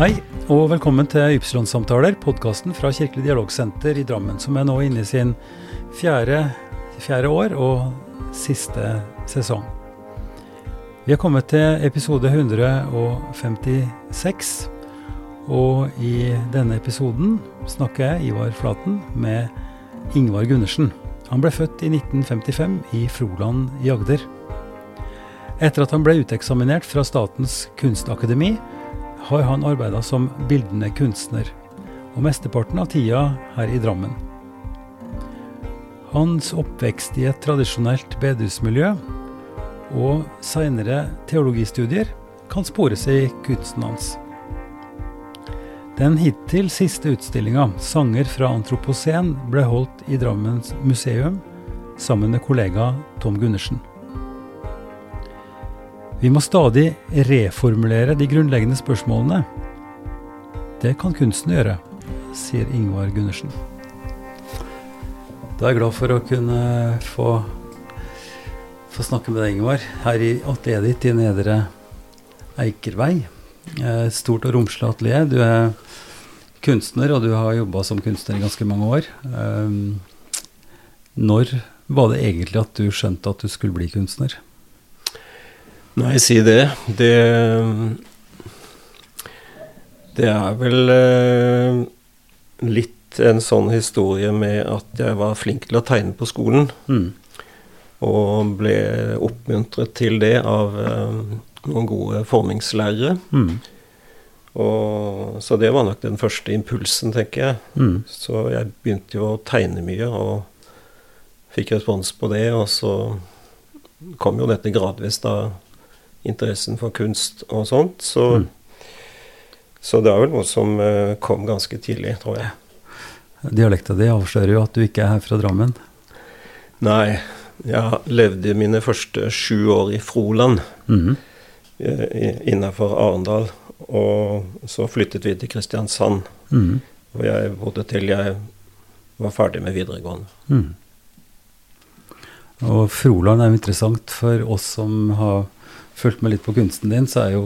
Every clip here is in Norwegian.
Hei, og velkommen til Ypsilon-samtaler, podkasten fra Kirkelig dialogsenter i Drammen, som er nå inne i sin fjerde, fjerde år og siste sesong. Vi har kommet til episode 156, og i denne episoden snakker jeg, Ivar Flaten, med Ingvar Gundersen. Han ble født i 1955 i Froland i Agder. Etter at han ble uteksaminert fra Statens kunstakademi, har han arbeida som bildende kunstner, og mesteparten av tida her i Drammen. Hans oppvekst i et tradisjonelt bedehusmiljø og seinere teologistudier kan spores i kunsten hans. Den hittil siste utstillinga, 'Sanger fra antropocen', ble holdt i Drammens museum sammen med kollega Tom Gundersen. Vi må stadig reformulere de grunnleggende spørsmålene. Det kan kunsten gjøre, sier Ingvar Gundersen. Da er jeg glad for å kunne få, få snakke med deg, Ingvar, her i atelieret ditt i Nedre Eikervei. Stort og romslig atelier. Du er kunstner, og du har jobba som kunstner i ganske mange år. Når var det egentlig at du skjønte at du skulle bli kunstner? Nei, si det. Det Det er vel eh, litt en sånn historie med at jeg var flink til å tegne på skolen. Mm. Og ble oppmuntret til det av eh, noen gode formingslærere. Mm. Og, så det var nok den første impulsen, tenker jeg. Mm. Så jeg begynte jo å tegne mye, og fikk respons på det. Og så kom jo dette gradvis, da, interessen for kunst og sånt. Så, Mm. så det er vel noe som eh, kom ganske tidlig, tror jeg. Dialekta di avslører jo at du ikke er her fra Drammen. Nei, jeg levde mine første sju år i Froland, Mhm. innafor Arendal. Og så flyttet vi til Kristiansand, Mhm. hvor jeg bodde til jeg var ferdig med videregående. Mm. Og Froland er jo interessant for oss som har fulgt med litt på kunsten din, så er jo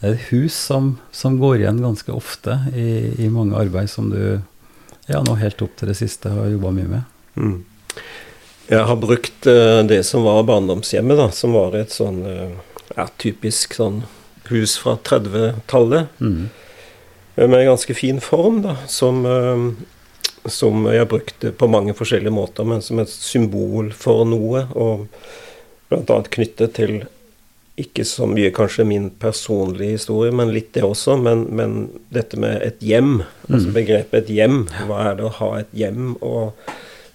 det er et hus som, som går igjen ganske ofte i, i mange arbeid som du ja, nå helt opp til det siste har jobba mye med. Mm. Jeg har brukt uh, det som var barndomshjemmet, da, som var et sånn uh, ja, typisk sånn hus fra 30-tallet. Mhm. eh, Med en ganske fin form, da, som, uh, som jeg brukte på mange forskjellige måter, men som et symbol for noe, og bl.a. knyttet til ikke så mye kanskje min personlige historie, men litt det også. Men, men dette med et hjem, altså Mm. begrepet et hjem. Hva er det å ha et hjem og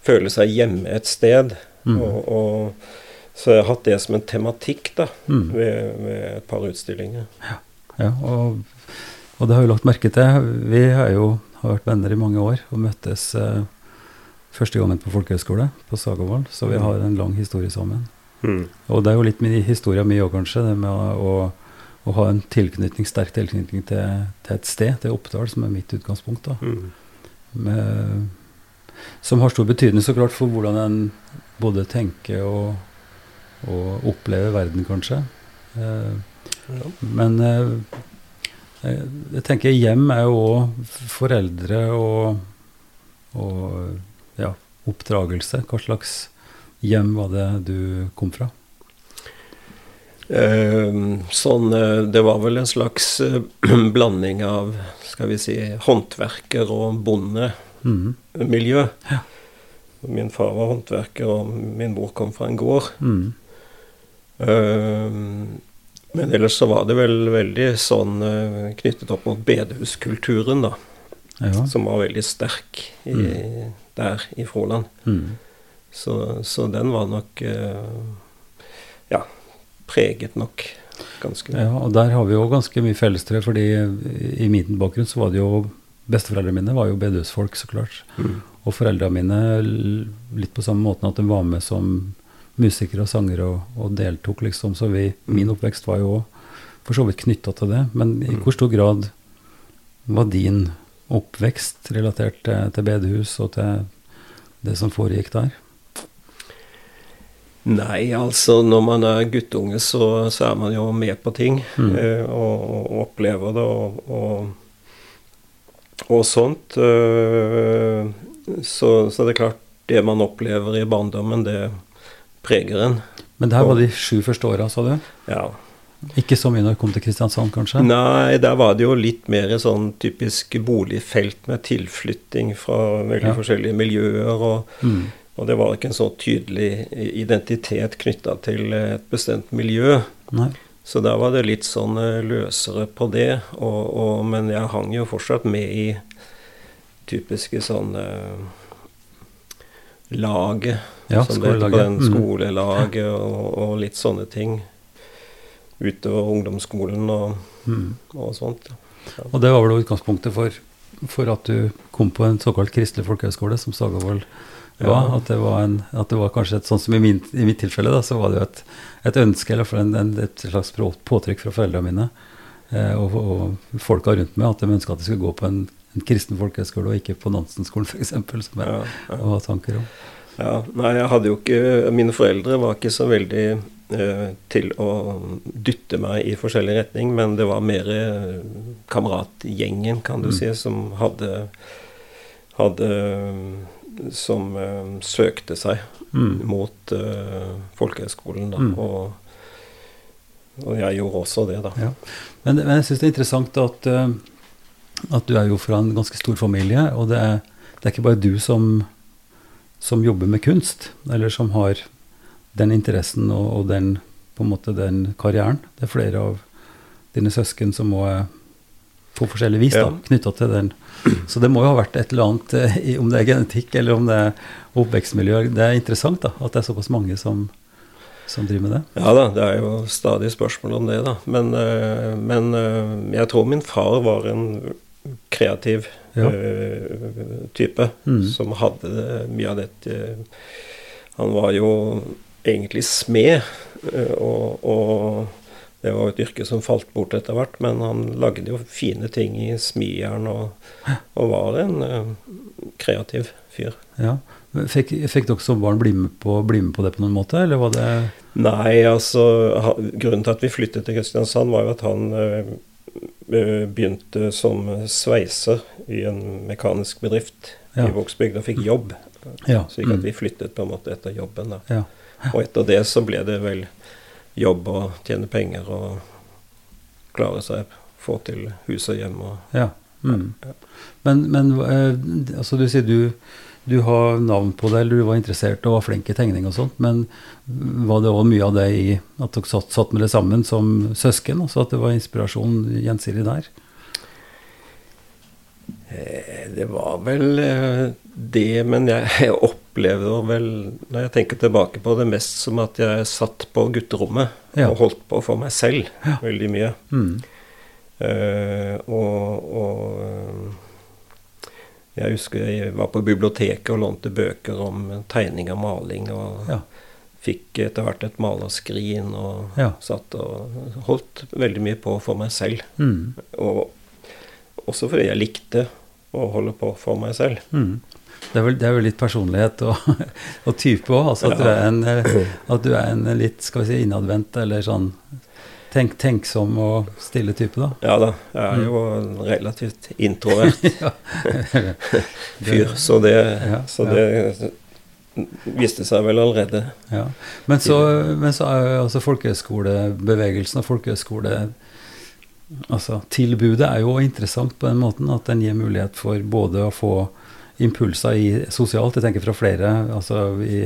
føle seg hjemme et sted? Mm. Og, og, så jeg har hatt det som en tematikk da, Mm. ved, ved et par utstillinger. Ja, og, og det har vi lagt merke til. Vi har jo har vært venner i mange år og møttes eh, første gangen på folkehøyskole på Sagavoll, så vi har en lang historie sammen. Og det er jo litt min historie mi òg, kanskje, det med å, å, ha en tilknytning, sterk tilknytning til, til et sted, til Oppdal, som er mitt utgangspunkt. da. Mm. Med, som har stor betydning så klart for hvordan en både tenker og, og opplever verden, kanskje. Eh, Ja. men eh, eh, jeg tenker hjem er jo òg foreldre og, og ja, oppdragelse. Hva slags hjem var det du kom fra? Eh, sånn, eh, det var vel en slags eh, blanding av skal vi si, håndverker og bondemiljø. Mm. Ja. Min far var håndverker, og min mor kom fra en gård. Mm. Men ellers så var det vel veldig sånn knyttet opp mot bedehuskulturen, da. Ja. Som var veldig sterk i, der i Froland. Mhm. Så, så den var nok eh, Ja, preget nok ganske ja. Og der har vi jo ganske mye fellestrekk, fordi i min bakgrunn så var det jo Besteforeldrene mine var jo bedehusfolk, så klart. Mm. Og foreldrene mine litt på samme måten at de var med som musikere og sangere og, og deltok, liksom. Så vi, min oppvekst var jo for så vidt knytta til det. Men i hvor stor grad var din oppvekst relatert til, til bedehus og til det som foregikk der? Nei, altså når man er guttunge, så, så er man jo med på ting. Mm. eh, og, og opplever det og, og, og sånt. eh, så, så det er klart, det man opplever i barndommen, det preger en. Men det her var de sju første åra, sa du? Ja. Ikke så mye når det kom til Kristiansand, kanskje? Nei, der var det jo litt mer sånn typisk boligfelt med tilflytting fra veldig Ja. forskjellige miljøer. og Mm. Og det var ikke en så tydelig identitet knytta til et bestemt miljø. Nei. Så der var det litt sånn eh, løsere på det. Og, og, men jeg hang jo fortsatt med i typiske sånn eh, Laget, Ja, som det heter på skolelaget. den Mm. skolelaget, og, og litt sånne ting. Utover ungdomsskolen og, Mm. og sånt. Og det var vel utgangspunktet for, for at du kom på en såkalt kristelig folkehøgskole, som Sagavold. Ja. At, det var en, at det var kanskje et sånn som i, min, i mitt tilfelle, da, så var det jo et, et ønske, eller en, en, et slags påtrykk fra foreldrene mine eh, og, og folka rundt meg, at de ønska at jeg skulle gå på en, en kristen folkehøgskole, og ikke på Nansen-skolen f.eks., som jeg Ja, ja. har tanker om. Ja, nei, jeg hadde jo ikke Mine foreldre var ikke så veldig eh, til å dytte meg i forskjellig retning, men det var mer kameratgjengen, kan du Mm. si, som hadde Hadde Som eh, søkte seg Mm. mot eh, folkehøgskolen. Mm. Og, og jeg gjorde også det, da. Ja. Men, men jeg syns det er interessant at, eh, at du er jo fra en ganske stor familie, og det er, det er ikke bare du som, som jobber med kunst, eller som har den interessen og, og den, måte den karrieren. Det er flere av dine søsken som må er på forskjellig vis Ja. knytta til den. Så det må jo ha vært et eller annet, eh, om det er genetikk eller om det er oppvekstmiljø. Det er interessant da, at det er såpass mange som, som driver med det. Ja da, det er jo stadig spørsmål om det, da. Men, eh, men eh, jeg tror min far var en kreativ Ja. type Mm. som hadde mye av dette Han var jo egentlig smed, og, og det var et yrke som falt bort etter hvert, men han lagde jo fine ting i smijern og, og var en uh, kreativ fyr. Ja. Fikk, fikk dere som barn bli med, på, bli med på det på noen måte, eller var det Nei, altså Grunnen til at vi flyttet til Kristiansand, var jo at han eh, begynte som sveiser i en mekanisk bedrift Ja. i Vågsbygd og fikk jobb. Ja. Slik at mm. vi flyttet på en måte etter jobben. da. Ja. Og etter det så ble det vel jobb og tjene penger og klare seg, få til hus og hjem og ja. Mm. Ja. Men, men eh, altså du sier du, du har navn på det, eller du var interessert og var flink i tegning og sånt, men var det òg mye av det i at dere satt, satt med det sammen som søsken? Altså at det var inspirasjon gjensidig der? Eh, Det var vel eh, det, men jeg, jeg opplever vel, når jeg tenker tilbake på det, mest som at jeg satt på gutterommet Ja. og holdt på for meg selv Ja. veldig mye. Mm. Uh, og, og eh, jeg husker jeg var på biblioteket og lånte bøker om tegning og maling, og Ja. fikk etter hvert et malerskrin, og satt og holdt veldig mye på for meg selv. Mm. Og også fordi jeg likte å holde på for meg selv. Mm. Det, er vel, det er vel litt personlighet og, og type òg. Altså at, eh, at du er en litt skal vi si, innadvendt eller sånn tenk, tenksom og stille type, da. Ja da, jeg er jo en relativt introvert fyr, så det, så det viste seg vel allerede. Ja. Men så, men så er jo altså folkehøyskolebevegelsen og folkehøyskole Altså, tilbudet er jo interessant på den måten at den gir mulighet for både å få impulser i sosialt, jeg tenker fra flere, altså i,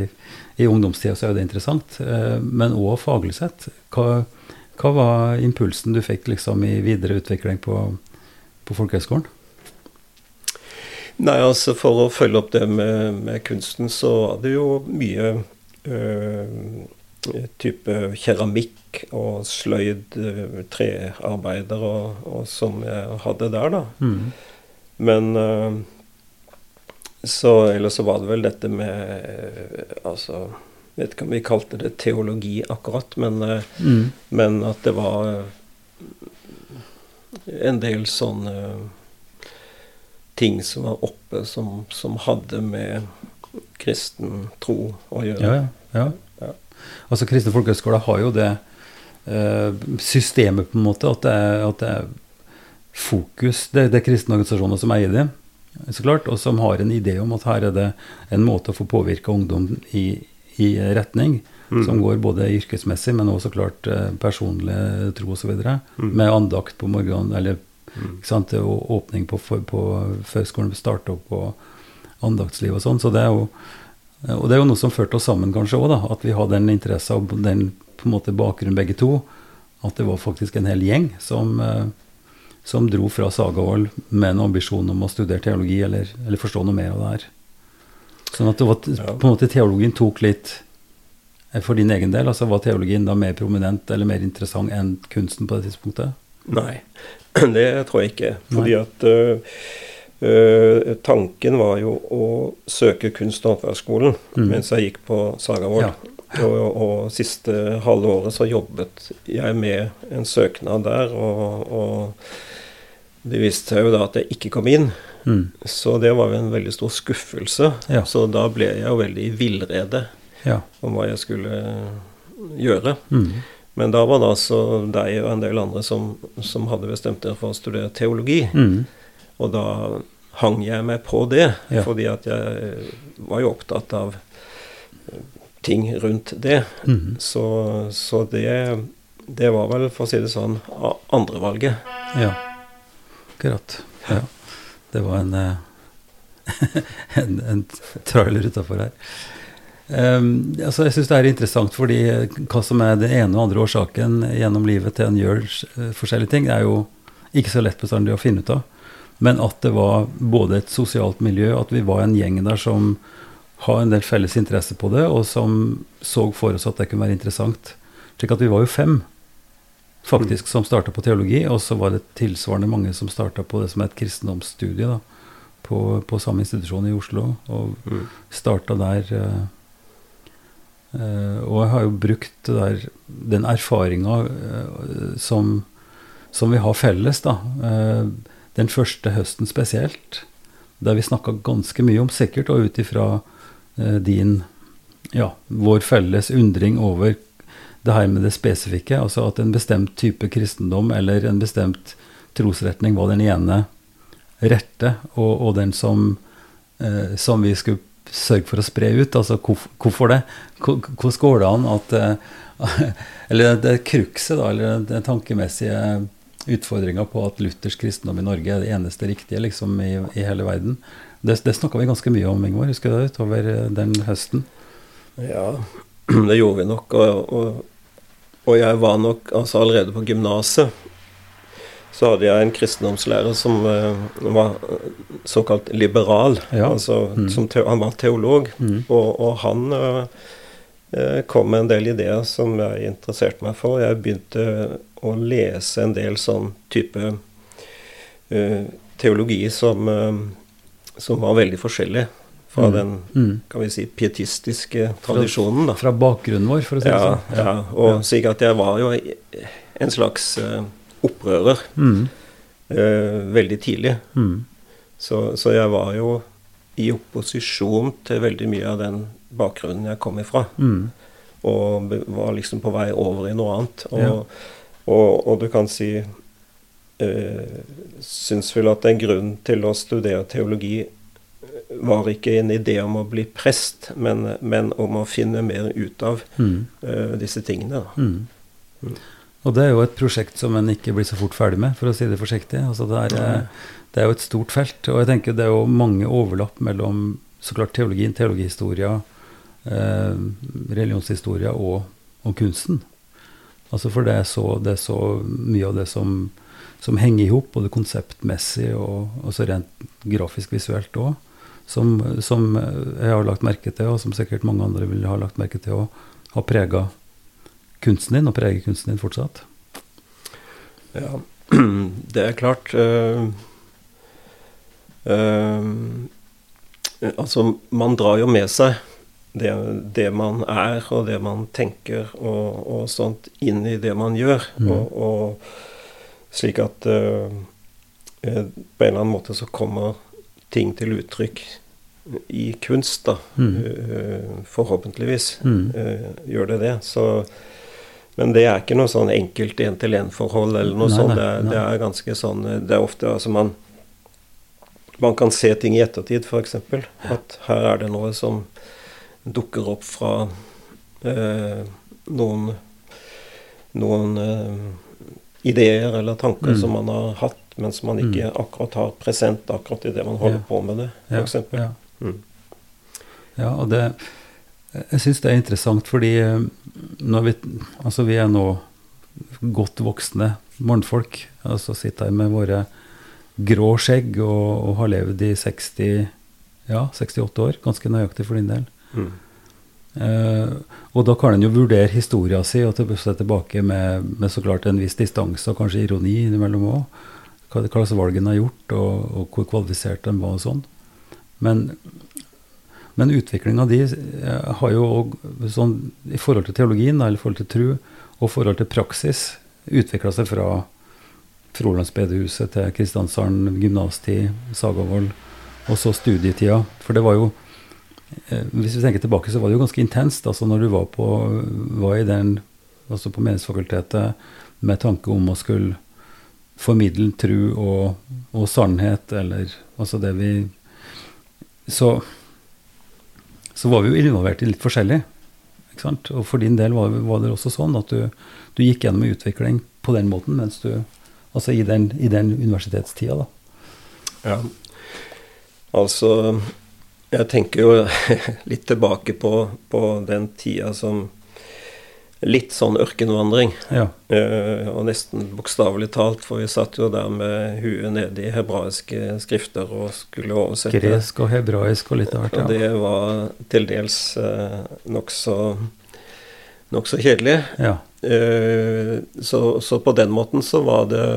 i ungdomstida så er jo det interessant, eh, men òg faglig sett. Hva, hva var impulsen du fikk liksom i videre utvikling på, på folkehøyskolen? Nei, altså for å følge opp det med, med kunsten, så var det jo mye øh, type keramikk og sløyd, øh, trearbeider og, og som jeg hadde der, da. Mm. Men øh, så Ellers så var det vel dette med øh, Altså Vet ikke om vi kalte det teologi akkurat, men, øh, Mm. men at det var øh, en del sånne ting som var oppe som, som hadde med kristen tro å gjøre. Ja, ja. ja. Altså Kristne folkehøgskole har jo det eh, systemet, på en måte, at det er, at det er fokus Det, det er kristne organisasjoner som eier det, så klart, og som har en idé om at her er det en måte å få påvirke ungdom i, i retning. Mm. Som går både yrkesmessig, men også klart eh, personlig tro osv. Mm. Med andakt på morgenen, eller mm. sant, og åpning på, på før skolen starter opp, og andaktsliv og sånn. Så det er jo og det er jo noe som førte oss sammen kanskje òg, at vi hadde en interesse og den på en måte bakgrunnen begge to. At det var faktisk en hel gjeng som, eh, som dro fra Sagavoll med en ambisjon om å studere teologi eller, eller, forstå noe mer av det her. Sånn at det var, på en måte teologien tok litt eh, for din egen del? altså Var teologien da mer prominent eller mer interessant enn kunsten på det tidspunktet? Nei, det tror jeg ikke. Fordi Nei. at uh, uh, tanken var jo å søke kunst- og håndverksskolen mm. mens jeg gikk på Sagavoll. Ja. Og, og, siste halve året så jobbet jeg med en søknad der, og, og det viste seg jo da at jeg ikke kom inn. Mm. Så det var jo en veldig stor skuffelse. Ja. Så da ble jeg jo veldig i villrede ja. om hva jeg skulle gjøre. Mm. Men da var det altså deg og en del andre som, som hadde bestemt dere for å studere teologi. Mm. Og da hang jeg meg på det, ja. fordi at jeg var jo opptatt av ting rundt det. Mm. Så, så det, det var vel, for å si det sånn, andrevalget. Ja. Akkurat. Ja. Det var en, eh, en, en trailer utafor her. Um, altså jeg syns det er interessant, fordi hva som er den ene og andre årsaken gjennom livet til en gjør uh, forskjellige ting, er jo ikke så lett bestandig å finne ut av. Men at det var både et sosialt miljø, at vi var en gjeng der som har en del felles interesse på det, og som så for oss at det kunne være interessant. Slik at vi var jo fem faktisk som starta på teologi, og så var det tilsvarende mange som starta på det som er et kristendomsstudie da, på, på, samme institusjon i Oslo, og mm. starta der. Uh, uh, og jeg har jo brukt der, den erfaringa uh, som, som, vi har felles, da, den første høsten spesielt, der vi snakka ganske mye om, sikkert, og ut ifra din ja, vår felles undring over det her med det spesifikke. Altså at en bestemt type kristendom eller en bestemt trosretning var den ene rette, og, og den som, eh, som, vi skulle sørge for å spre ut. Altså hvorfor det? Hvordan går det an at eh, Eller det krukset, da, eller den tankemessige utfordringa på at luthersk kristendom i Norge er det eneste riktige liksom, i, i hele verden. Det, det snakka vi ganske mye om, Ingvar, husker du det, utover eh, den høsten? Ja, det gjorde vi nok. Og, og og jeg var nok altså allerede på gymnaset så hadde jeg en kristendomslærer som uh, var såkalt liberal. Ja. Altså, mm. han var teolog. Mm. Og, og, han uh, kom med en del ideer som jeg interesserte meg for. Jeg begynte å lese en del sånn type uh, teologi som, som var veldig forskjellig fra mm. den mm. kan vi si, pietistiske tradisjonen. Da. Fra, bakgrunnen vår, for å si det sånn. Ja, og ja. at jeg var jo en slags uh, opprører mm. uh, veldig tidlig. Mm. Så, så, jeg var jo i opposisjon til veldig mye av den bakgrunnen jeg kom ifra. Mm. Og var liksom på vei over i noe annet. Og, ja. og, og du kan si uh, Syns vel at er grunn til å studere teologi var ikke en idé om å bli prest, men, men om å finne mer ut av mm. uh, disse tingene. Mm. Mm. Og det er jo et prosjekt som en ikke blir så fort ferdig med, for å si det forsiktig. Altså det, er, eh, det, er, jo et stort felt, og jeg tenker det er jo mange overlapp mellom så klart teologien, teologihistoria, eh, religionshistoria og, og, kunsten. Altså For det er, så, det er så mye av det som, som henger i hop, både konseptmessig og, og så rent grafisk visuelt òg som, som, jeg har lagt merke til, og som sikkert mange andre vil ha lagt merke til, og har prega kunsten din, og preger kunsten din fortsatt? Ja, det er klart. Uh, uh, altså, man drar jo med seg det, det, man er, og det man tenker, og, og sånt, inn i det man gjør. Mm. Og, og, slik at uh, på en eller annen måte så kommer ting til uttrykk i kunst, da. Mm. Uh, forhåpentligvis Mm. uh, gjør det det. Så, men det er ikke noe sånn enkelt én-til-én-forhold eller noe Nei, sånt. nei, Det, nei. det er ganske sånn uh, Det er ofte altså man Man kan se ting i ettertid, f.eks. At her er det noe som dukker opp fra eh, noen noen eh, ideer eller tanker Mm. som man har hatt, men som man ikke akkurat har present akkurat i det man holder Ja. på med det, Ja, f.eks. ja. Mm. Ja, og det Jeg syns det er interessant fordi eh, når vi Altså, vi er nå godt voksne mannfolk. Altså sitter her med våre grå skjegg og, og har levd i 60 Ja, 68 år. Ganske nøyaktig for din del. Mm. Uh, og da kan en jo vurdere historia si og se tilbake med, med så klart en viss distanse og kanskje ironi innimellom òg. Hva, slags valg en har gjort, og, og hvor kvalifisert en var og sånn. Men, men utviklinga di eh, har jo òg sånn i forhold til teologien, eller i forhold til tru, og forhold til praksis, utvikla seg fra Frolandsbedehuset til Kristiansand gymnastid, Sagavold, og så studietida. For det var jo eh, Hvis vi tenker tilbake, så var det jo ganske intenst. altså Når du var på, var i den, altså på Menighetsfakultetet med tanke om å skulle formidle tru og, og sannhet, eller altså det vi Så, så var vi jo involvert i litt forskjellig. Ikke sant? Og for din del var, var det også sånn at du, du gikk gjennom utvikling på den måten mens du Altså i den, i den universitetstida, da. Ja. Altså Jeg tenker jo litt tilbake på, på den tida som Litt sånn ørkenvandring. Ja. Uh, og nesten bokstavelig talt, for vi satt jo der med huet nede i hebraiske skrifter og skulle oversette. Gresk og hebraisk og litt av hvert. Og det var til dels uh, nokså nok kjedelig. Ja. Uh, så, så på den måten så var det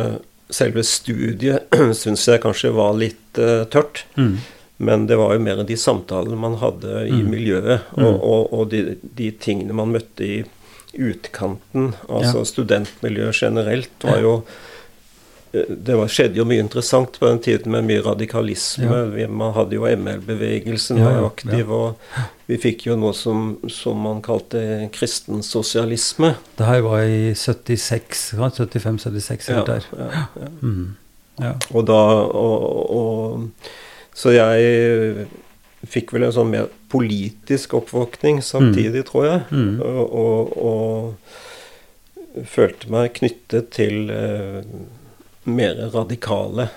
Selve studiet syns jeg kanskje var litt eh, tørt. Mm. Men det var jo mer de samtalene man hadde i Mm. miljøet, Mm. og, og, og de, de tingene man møtte i utkanten. Altså studentmiljøet generelt var jo eh, Det var, skjedde jo mye interessant på den tiden med mye radikalisme. Ja. Vi, man hadde jo ML-bevegelsen Ja, var ja, aktiv, og vi fikk jo noe som, som man kalte kristen sosialisme. Det her var i 76, 75-76, Ja, der. ja, ja. Mm. Ja. Og da og, og, Så jeg fikk vel en sånn mer politisk oppvåkning samtidig, tror jeg. Mm. Og, og, og følte meg knyttet til eh, mer radikale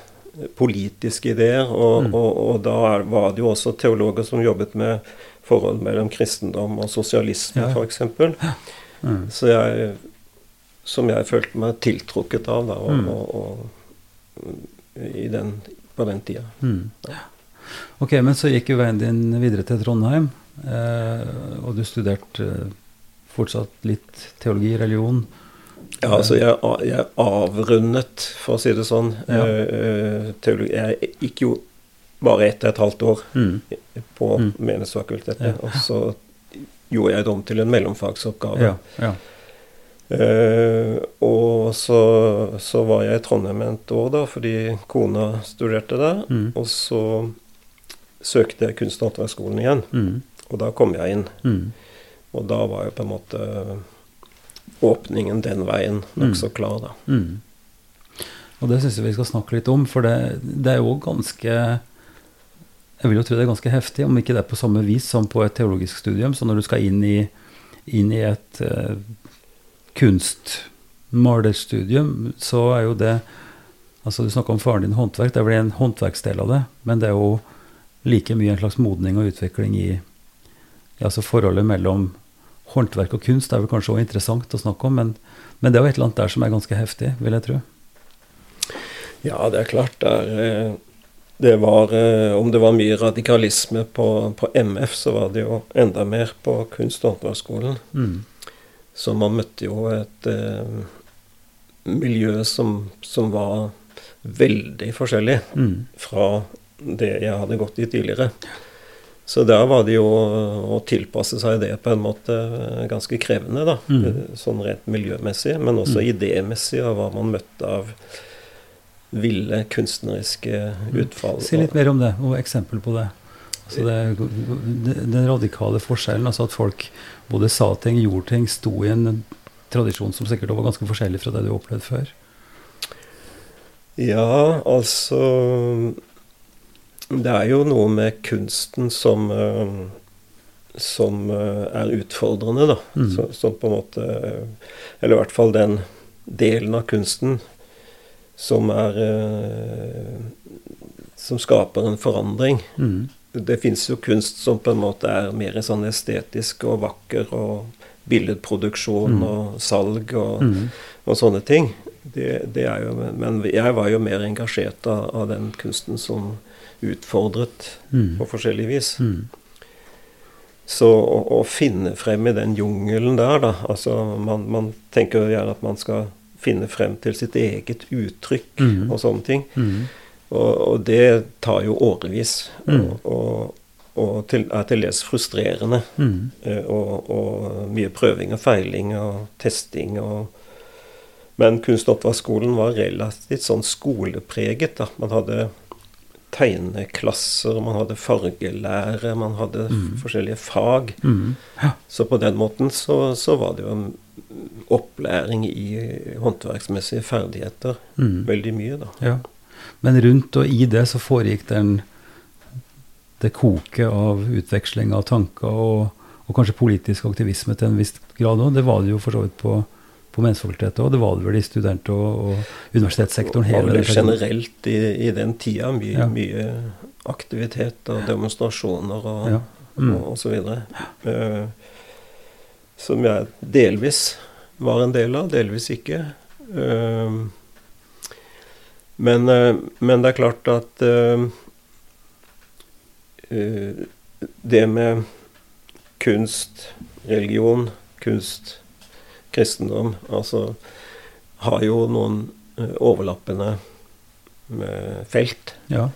politiske ideer. Og, Mm. og, da var det jo også teologer som jobbet med forhold mellom kristendom og sosialisme, Ja, ja. f.eks. Mm. Så jeg Som jeg følte meg tiltrukket av da, og, Mm. og, i den, på den tida. Mm. Ok, men så gikk jo veien din videre til Trondheim, eh, og du studerte eh, fortsatt litt teologi, religion. Ja, altså jeg, jeg avrundet, for å si det sånn, Ja. eh, teologi. Jeg gikk jo bare ett og et halvt år Mm. på Mm. Menighetsfakultetet, Ja. og så gjorde jeg det om til en mellomfagsoppgave. Ja, ja. Uh, og så, så var jeg i Trondheim et år, da, fordi kona studerte der. Mm. Og så søkte Kunst- og håndverksskolen igjen, Mm. og da kom jeg inn. Mm. Og da var jo på en måte åpningen den veien nokså klar, da. Mm. Og det syns jeg vi skal snakke litt om, for det, det er jo ganske Jeg vil jo tro det er ganske heftig, om ikke det er på samme vis som på et teologisk studium. Så når du skal inn i, inn i et uh, kunstmalerstudium, så er jo det Altså Du snakka om faren din håndverk. Det er vel en håndverksdel av det, men det er jo like mye en slags modning og utvikling i, i altså forholdet mellom håndverk og kunst. Det er vel kanskje også interessant å snakke om, men, men det er jo et eller annet der som er ganske heftig, vil jeg tro. Ja, det er klart. Det, er, eh, det var eh, Om det var mye radikalisme på, på MF, så var det jo enda mer på Kunst- og håndverksskolen. Mm. Så man møtte jo et eh, miljø som, som var veldig forskjellig Mm. fra det jeg hadde gått i tidligere. Så der var det jo å tilpasse seg det på en måte eh, ganske krevende, da. Mm. Sånn rent miljømessig, men også idémessig av hva man møtte av ville kunstneriske utfall. Si litt mer om det, og eksempel på det. Altså det, den radikale forskjellen, altså at folk både sa ting, gjorde ting, sto i en tradisjon som sikkert var ganske forskjellig fra det du opplevde før? Ja, altså Det er jo noe med kunsten som uh, som uh, er utfordrende, da. Mm. Så, som på en måte Eller i hvert fall den delen av kunsten som er Som skaper en forandring. Mm. Det fins jo kunst som på en måte er mer sånn estetisk og vakker, og billedproduksjon mm. og salg og, mm. og sånne ting. Det, det, er jo, men jeg var jo mer engasjert av, av den kunsten som utfordret mm. på forskjellig vis. Mm. Så å, å, finne frem i den jungelen der, da altså man, man tenker jo gjerne at man skal finne frem til sitt eget uttrykk mm. og sånne ting. Mm. Og, og, det tar jo årevis. Mm. Og, og, og til, er til dels frustrerende. Mm. Eh, og, mye prøving og feiling og testing og Men Kunstoppvaskskolen var relativt sånn skolepreget. da. Man hadde tegneklasser, man hadde fargelære, man hadde mm. forskjellige fag. Mm. Ja. Så på den måten så, så, var det jo en opplæring i håndverksmessige ferdigheter. Mm. Veldig mye, da. Ja. Men rundt og i det så foregikk den det koket av utveksling av tanker og, og, kanskje politisk aktivisme til en viss grad òg. Det var det jo for så vidt på, på Menneskefakultetet òg. Det var det vel i student- og, og universitetssektoren. det generelt i, i, den tida. Mye, ja. mye aktivitet og demonstrasjoner og, ja. mm. og, og, så videre. Uh, som jeg delvis var en del av, delvis ikke. Uh, men, uh, men, det er klart at det med kunst, religion, kunst, kristendom Altså har jo noen eh, overlappende eh, felt. Ja.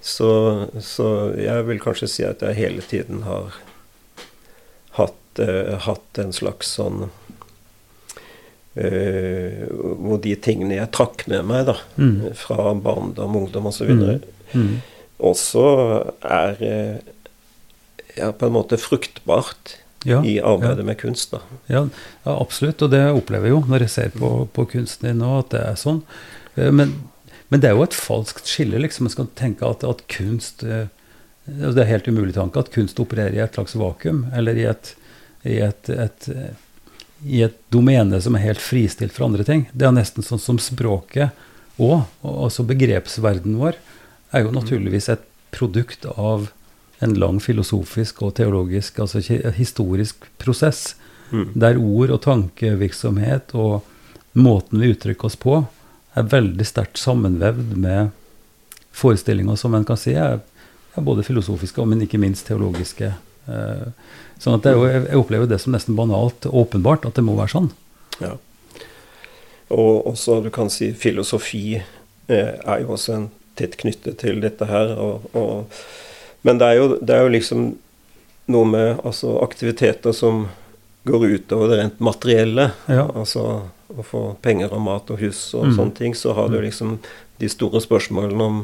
Så, så, jeg vil kanskje si at jeg hele tiden har hatt, uh, hatt en slags sånn uh, Hvor de tingene jeg trakk med meg da, mm. fra barndom, ungdom osv., mm. mm også er uh, ja, på en måte fruktbart ja, i arbeidet ja. med kunst. Da. Ja, ja, absolutt. Og det opplever jeg jo når jeg ser på, på kunsten din nå, at det er sånn. Eh, men, men, det er jo et falskt skille. liksom. Man skal tenke at, at kunst eh, altså Det er helt umulig tanke at kunst opererer i et slags vakuum, eller i et, i et, et i et domene som er helt fristilt fra andre ting. Det er nesten sånn som språket òg, altså begrepsverdenen vår er jo naturligvis et produkt av en lang filosofisk og teologisk, altså historisk prosess, mm. der ord og tankevirksomhet og måten vi uttrykker oss på, er veldig sterkt sammenvevd med forestillinger som en kan si er, er både filosofiske, men ikke minst teologiske. Eh, sånn at jo, Jeg opplever det som nesten banalt og åpenbart at det må være sånn. Ja. Og også du kan si filosofi eh, er jo også en tett knyttet til dette her. Og, og, men det er, jo, det er, jo, liksom noe med altså, aktiviteter som går utover det rent materielle. Ja. Altså å få penger og mat og hus og mm. sånne ting. Så har du mm. liksom de store spørsmålene om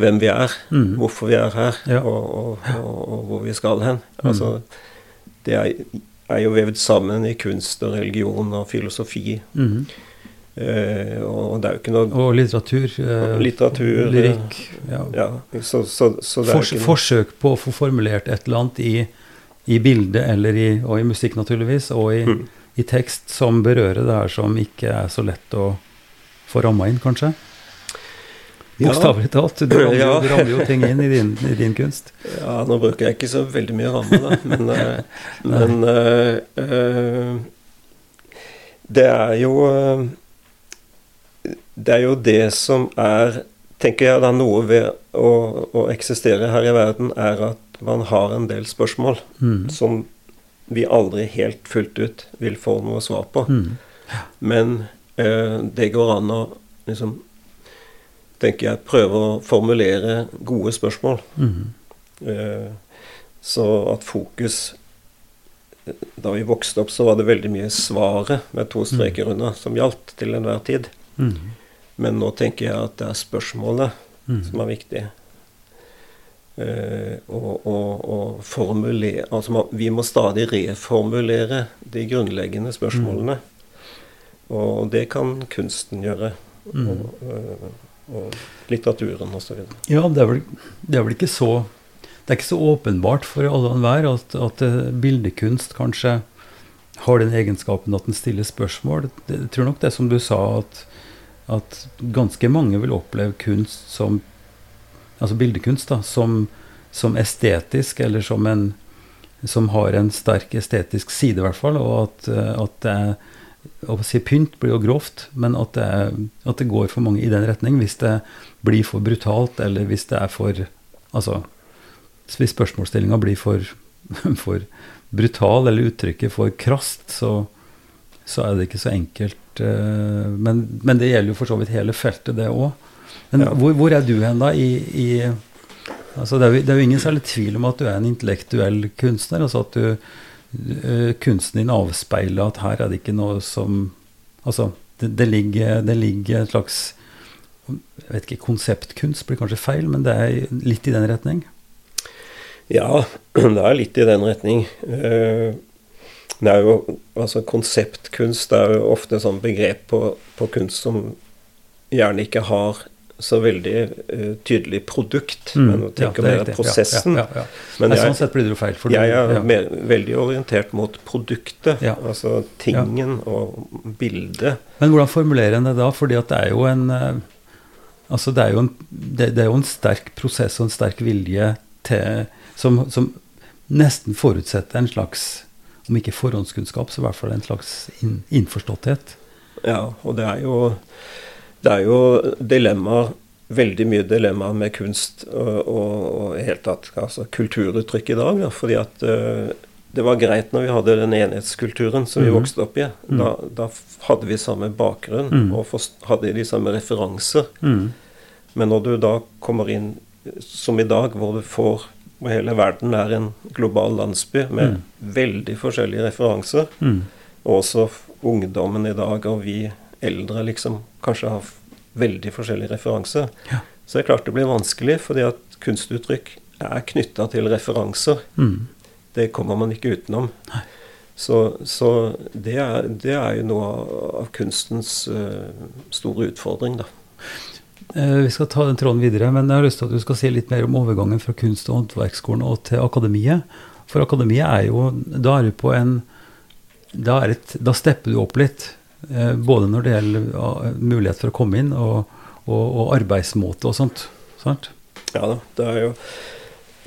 hvem vi er, mm. hvorfor vi er her, ja. og, og, og, og, hvor vi skal hen. Mm. Altså, det er, er, jo vevd sammen i kunst og religion og filosofi. Mm. Eh, og jo noe Og litteratur. Eh, litteratur lyrikk. Ja. ja så, så, så Fors, forsøk på å få formulert et eller annet i, i bildet eller i, og i musikk, naturligvis, og i, mm. i, tekst som berører det her som ikke er så lett å få ramma inn, kanskje. Bokstavelig ja. talt. Du rammer, ja. du rammer, jo ting inn i din, i din, kunst. Ja, nå bruker jeg ikke så veldig mye ramme, da, men, uh, men uh, uh, det er jo det er jo det som er Tenker jeg da noe ved å, å eksistere her i verden, er at man har en del spørsmål mm. som vi aldri helt fullt ut vil få noe svar på. Mm. Men eh, det går an å liksom tenker jeg, prøve å formulere gode spørsmål. Mm. Eh, så at fokus Da vi vokste opp, så var det veldig mye svaret med to streker mm. under som gjaldt til enhver tid. Mm. Men nå tenker jeg at det er spørsmålet mm. som er viktig. Uh, og, og, og formulere Altså man, vi må stadig reformulere de grunnleggende spørsmålene. Og det kan kunsten gjøre. Mm. Og, uh, og litteraturen osv. Ja, det er, vel, det er vel ikke så Det er ikke så åpenbart for alle og enhver at, at eh, bildekunst kanskje har den egenskapen at den stiller spørsmål. Jeg tror nok det som du sa, at, at ganske mange vil oppleve kunst som Altså bildekunst da, som, som estetisk, eller som en som har en sterk estetisk side, i hvert fall. Og at, eh, at det er å si pynt blir jo grovt, men at det, at det, går for mange i den retning. Hvis det blir for brutalt, eller hvis det er for Altså, hvis spørsmålsstillinga blir for, for, brutal, eller uttrykket for krast, så, så, er det ikke så enkelt. Eh, men, men, det gjelder jo for så vidt hele feltet, det òg. Men ja. hvor, hvor, er du hen, da, i, i altså det, er jo, det er jo ingen særlig tvil om at du er en intellektuell kunstner. altså at du Eh, kunsten din avspeiler at her er det ikke noe som Altså, det, det, ligger, det ligger, et slags jeg vet ikke, Konseptkunst blir kanskje feil, men det er litt i den retning? Ja, det er litt i den retning. Eh, det er jo, altså Konseptkunst er jo ofte et sånt begrep på, på kunst som gjerne ikke har så veldig uh, tydelig produkt, mm, men å tenke ja, mer prosessen. Ja, ja, men jeg, sånn sett blir det jo feil. For jeg er mer, veldig orientert mot produktet, altså tingen og bildet. Men hvordan formulerer en det da? Fordi at det er jo en uh, Altså det er jo en, det, det er jo en sterk prosess og en sterk vilje til som, som nesten forutsetter en slags om ikke forhåndskunnskap, så i hvert fall en slags inn, innforståtthet. Ja, og det er jo det er jo dilemmaer, veldig mye dilemmaer med kunst og, og, hele tatt altså kulturuttrykk i dag. Ja, fordi at uh, det var greit når vi hadde den enhetskulturen som vi mm. vokste opp i. Mm. Da, da, hadde vi samme bakgrunn mm. og hadde de samme referanser. Mm. Men når du da kommer inn som i dag, hvor du får hvor hele verden er en global landsby med mm. veldig forskjellige referanser, mm. og også ungdommen i dag og vi eldre liksom kanskje har veldig forskjellige referanser. Ja. Så det er klart det blir vanskelig, fordi at kunstuttrykk er knytta til referanser. Mm. Det kommer man ikke utenom. Så, så det, er, det, er, jo noe av kunstens uh, store utfordring, da. Eh, vi skal ta den tråden videre, men jeg har lyst til at du skal si litt mer om overgangen fra kunst- og håndverksskolen og til akademiet. For akademiet er jo Da er du på en Da, et, da stepper du opp litt. Eh, både når det gjelder mulighet for å komme inn, og, og, og arbeidsmåte og sånt. Sant? Ja da. Det er jo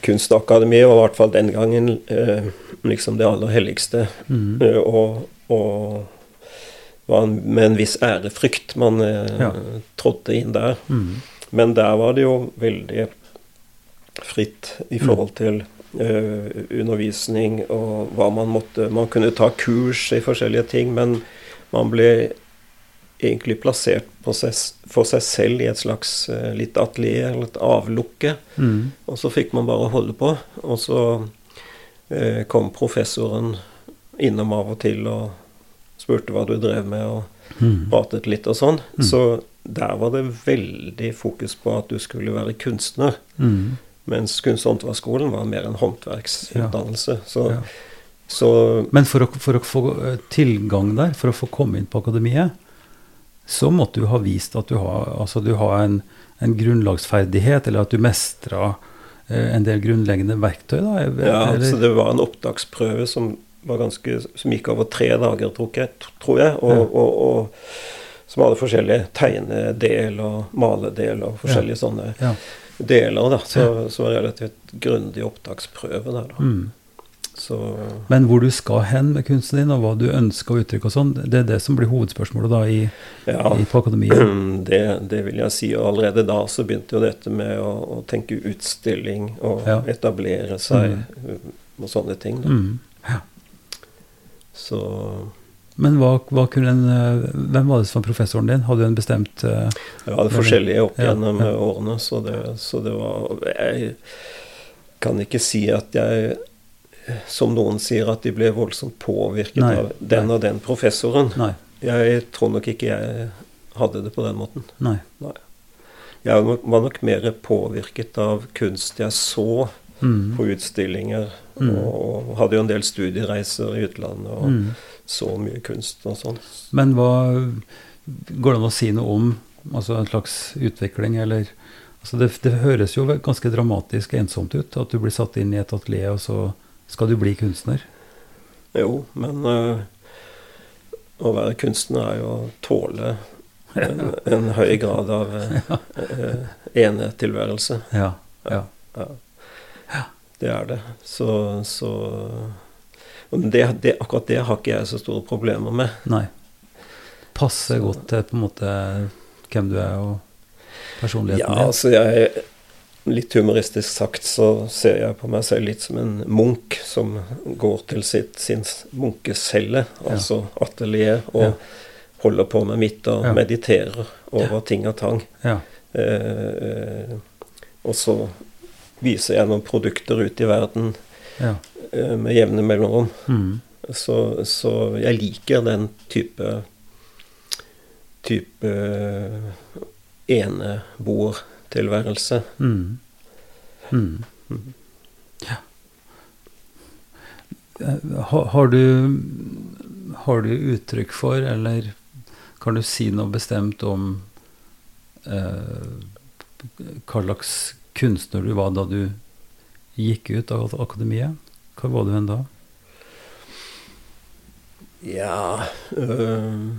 Kunstakademiet var i hvert fall den gangen eh, liksom det aller helligste. Mm. Og, og var med en viss ærefrykt man eh, ja. trådte inn der. Mm. Men der var det jo veldig fritt i forhold mm. til uh, undervisning og hva man måtte Man kunne ta kurs i forskjellige ting, men man ble egentlig plassert seg, for seg selv i et slags uh, litt atelier eller et avlukke. Mm. Og så fikk man bare holde på. Og så uh, kom professoren innom av og til og spurte hva du drev med, og mm. pratet litt og sånn. Mm. Så der var det veldig fokus på at du skulle være kunstner. Mm. Mens kunst- og håndverksskolen var mer en håndverksutdannelse. Ja. Så ja. Så, Men for å, for å, få eh, tilgang der, for å få komme inn på akademiet, så måtte du ha vist at du har, altså du har en, en, grunnlagsferdighet, eller at du mestra eh, en del grunnleggende verktøy? Da, eller? Ja, altså det var en opptaksprøve som, ganske, som gikk over tre dager, tror jeg. Tror jeg og, ja. og, og, som hadde forskjellige tegnedel og maledel og forskjellige ja. sånne ja. deler. Da. Så, så var det relativt grundig opptaksprøve der. da. Mm. Så. Men hvor du skal hen med kunsten din, og hva du ønsker å uttrykke og sånn, det er det som blir hovedspørsmålet da i, ja, i, på akademiet? Det, det, vil jeg si. Og allerede da så begynte jo dette med å, å tenke utstilling og ja. etablere seg mm. og sånne ting. Mm. Ja. Så men hva, hva en, hvem var det som var professoren din? Hadde du en bestemt uh, Jeg hadde forskjellige opp gjennom årene, så det, så det var Jeg kan ikke si at jeg som noen sier, at de ble voldsomt påvirket nei, av den nei. og den professoren. Nei. Jeg tror nok ikke jeg hadde det på den måten. Nei. jeg var nok mer påvirket av kunst jeg så Mm. på utstillinger. Mm. Og, hadde jo en del studiereiser i utlandet og Mm. så mye kunst og sånn. Men hva Går det an å si noe om altså en slags utvikling, eller altså det, det høres jo ganske dramatisk ensomt ut at du blir satt inn i et atelier, og så skal du bli kunstner. Jo, men øh, å være kunstner er jo å tåle en, en høy grad av uh, enetilværelse. Ja. ja. Ja. Det er det. Så, så det, det, Akkurat det har ikke jeg så store problemer med. Nei. Passer Så- godt til på en måte hvem du er og personligheten Ja, din. altså jeg Litt humoristisk sagt så ser jeg på meg selv litt som en munk som går til sitt, sin munkecelle, altså atelier, og Ja. holder på med mitt og Ja. mediterer over ting og tang. Ja. Eh, og så viser gjennom produkter ut i verden ja. eh, med jevne mellomrom. Mm. Så, så jeg liker den type type eneboertilværelse. Mm. Mm. Mhm. Ja. Eh, Har, har du Har du uttrykk for, eller kan du si noe bestemt om eh, hva slags kunstner du var da du gikk ut av akademiet? Hva var du enn da? Ja øh,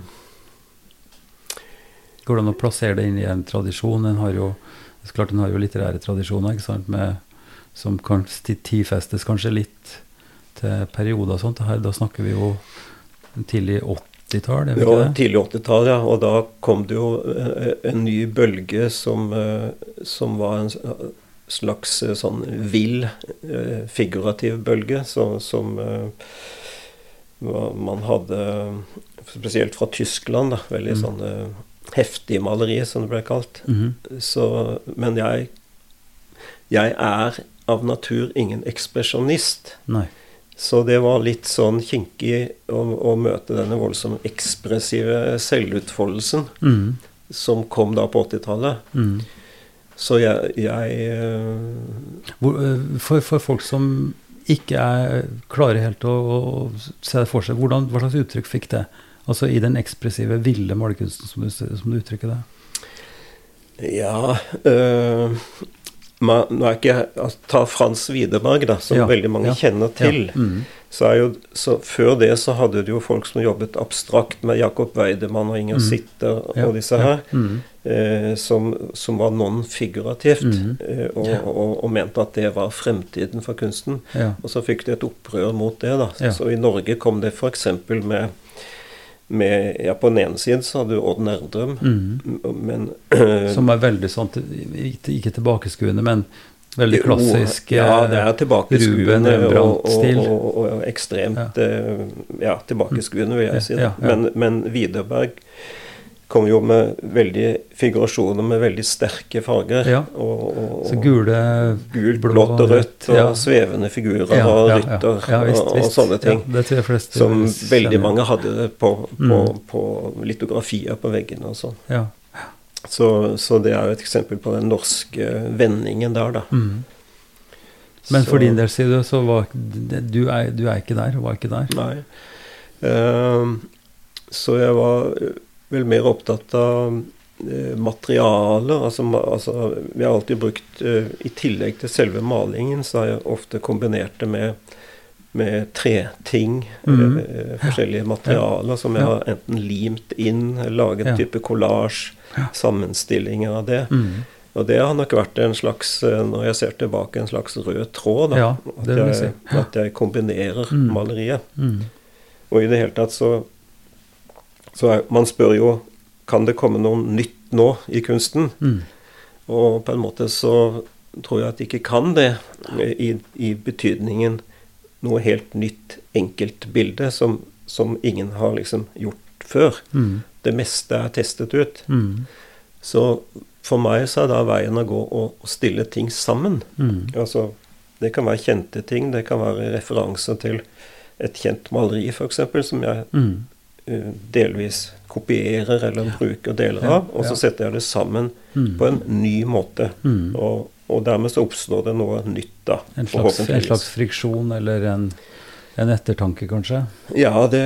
Går det an å plassere det inn i en tradisjon? Den har jo, er klart en har jo litterære tradisjoner, ikke sant? Med, som kan tidfestes kanskje litt til perioder og sånt. Her, da snakker vi jo tidlig 80-tall, er Det var tidlig 80-tall, ja. Og da kom det jo eh, en ny bølge som, eh, som var en slags eh, sånn vill, eh, figurativ bølge. Så, som eh, man hadde Spesielt fra Tyskland, da. Veldig Mm. sånn eh, heftig maleri, som det ble kalt. Mhm. Så, men jeg, jeg er av natur ingen ekspresjonist. Nei. Så det var litt sånn kinkig å, å møte denne voldsomt ekspressive selvutfoldelsen mm. som kom da på 80-tallet. Mm. Så jeg, jeg eh, eh, for, for folk som ikke er klare helt å, å se det for seg, hvordan, hva slags uttrykk fikk det? Altså i den ekspressive, ville malerkunsten, som du, som du uttrykker det? Ja øh, ma, Nå er ikke altså, Ta Frans Widerberg, da, som Ja, veldig mange ja, kjenner til. Ja. mm. Så jo, så før det så hadde du jo folk som jobbet abstrakt med Jakob Weidemann og Inger Mm. Sitter og disse her. Mhm. eh, som, som var non-figurativt, Mhm. eh, og, og, og mente at det var fremtiden for kunsten. Og så fikk de et opprør mot det. da. Så i Norge kom det f.eks. med, med ja, På den ene siden så hadde du Odd Nerdrum, mm. men Som er veldig sånn, ikke tilbakeskuende, men veldig Jo, klassisk Ja, eh, det er tilbakeskuende Ruben og, og, og, og, ekstremt eh, ja, tilbakeskuende, vil jeg si. Ja, ja. Men, men Widerberg kom jo med veldig figurasjoner med veldig sterke farger. Ja. Og, og, Så gule gult, blå blått og rødt, og ja. svevende figurer Ja, og rytter visst, og, og sånne ting. Ja, det tror jeg flest som veldig mange hadde på, på, Mm. på litografier på veggene og sånn. Ja. Så, så det er jo et eksempel på den norske vendingen der, da. Mm. Men Så- for din del, sier du, så var du er, du er ikke der, og var ikke der. Nei. Uh, så jeg var vel mer opptatt av eh, materialer. Altså, altså Vi har alltid brukt eh, I tillegg til selve malingen, så har jeg ofte kombinert det med, med treting. Mm. eh, forskjellige materialer som jeg har enten limt inn, laget Ja. type kollasj, Ja. sammenstillinger av det. Mm. Og det har nok vært en slags, når jeg ser tilbake, en slags rød tråd. Da. Ja, at, jeg, at jeg kombinerer Mm. maleriet. Mhm. Og i det hele tatt så, så Man spør jo kan det komme noe nytt nå i kunsten. Mm. Og på en måte så tror jeg at det ikke kan det, i, i betydningen noe helt nytt, enkelt bilde som, som ingen har liksom gjort før. Mm. Det meste er testet ut. Mm. Så for meg så er da veien å gå å, å stille ting sammen. Mhm. Altså, det kan være kjente ting, det kan være referanser til et kjent maleri f.eks., som jeg eh, delvis kopierer eller bruker deler av, og så setter jeg det sammen Mm. på en ny måte. Mm. Og, og dermed så oppstår det noe nytt, da. En slags, en slags friksjon eller en, en ettertanke, kanskje? Ja, det,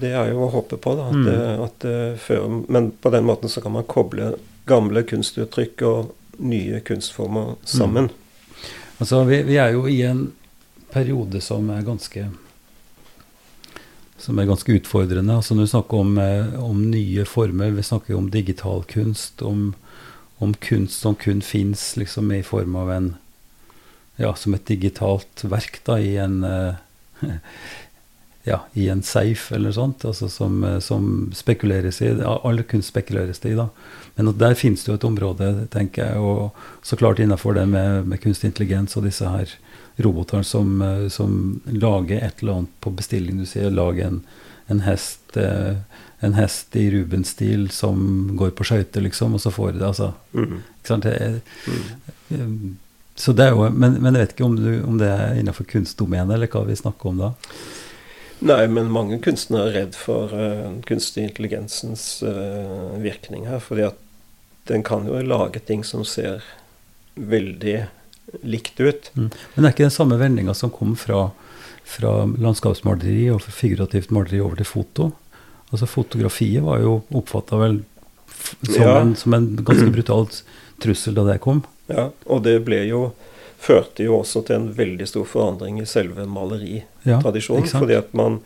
det er jo å håpe på, da. At, Mm. det- at før, men på den måten så kan man koble gamle kunstuttrykk og nye kunstformer sammen. Altså, vi, vi er jo i en periode som er ganske som er ganske utfordrende. Altså Når vi snakker om, eh, om nye former, vi snakker om digital kunst, om, om kunst som kun fins liksom, i form av en Ja, som et digitalt verk da, i en eh, ja, i en safe eller sånt, altså som, eh, som spekuleres i. All kunst spekuleres det i, da. Men der finnes det jo et område, tenker jeg, og så klart innenfor det med, med kunstig intelligens og disse her robotene som, eh, som lager et eller annet på bestilling. Du sier lag en, en hest eh, en hest i Rubens-stil som går på skøyter, liksom, og så får du det, altså. Mm. Ikke sant? Det Mm. eh, så det er jo, men, men jeg vet ikke om, du, om det er innenfor kunstdomenet, eller hva vi snakker om da. Nei, men mange kunstnere er redd for uh, kunstig intelligensens uh, virkning her. fordi at den kan jo lage ting som ser veldig likt ut. Mm. Men det er ikke den samme vendinga som kom fra, fra landskapsmaleri og figurativt maleri over til foto. Altså Fotografiet var jo oppfatta vel som, Ja. en, som en ganske brutal trussel da det kom. Ja, og det ble jo førte jo også til en veldig stor forandring i selve maleritradisjonen. Ja, fordi at man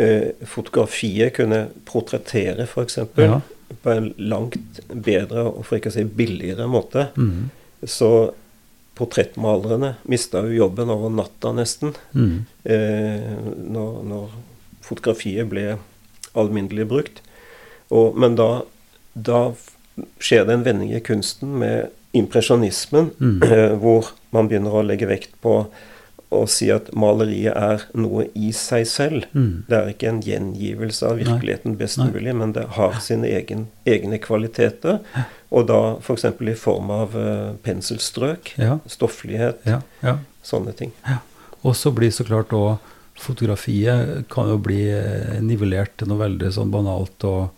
eh, Fotografiet kunne portrettere, f.eks. Ja. på en langt bedre, og for ikke å si billigere måte. Mm. Så portrettmalerne mista jo jobben over natta, nesten. Mm. eh, når, når fotografiet ble alminnelig brukt. Og, men da, da skjer det en vending i kunsten med impresjonismen, Mm. eh, hvor man begynner å legge vekt på å si at maleriet er noe i seg selv. Mm. Det er ikke en gjengivelse av virkeligheten best mulig, men det har sine egen, egne kvaliteter. Og da f.eks. i form av eh, penselstrøk, Ja, stofflighet, ja, ja. sånne ting. Og så blir så klart òg Fotografiet kan jo bli eh, nivellert til noe veldig sånn banalt og,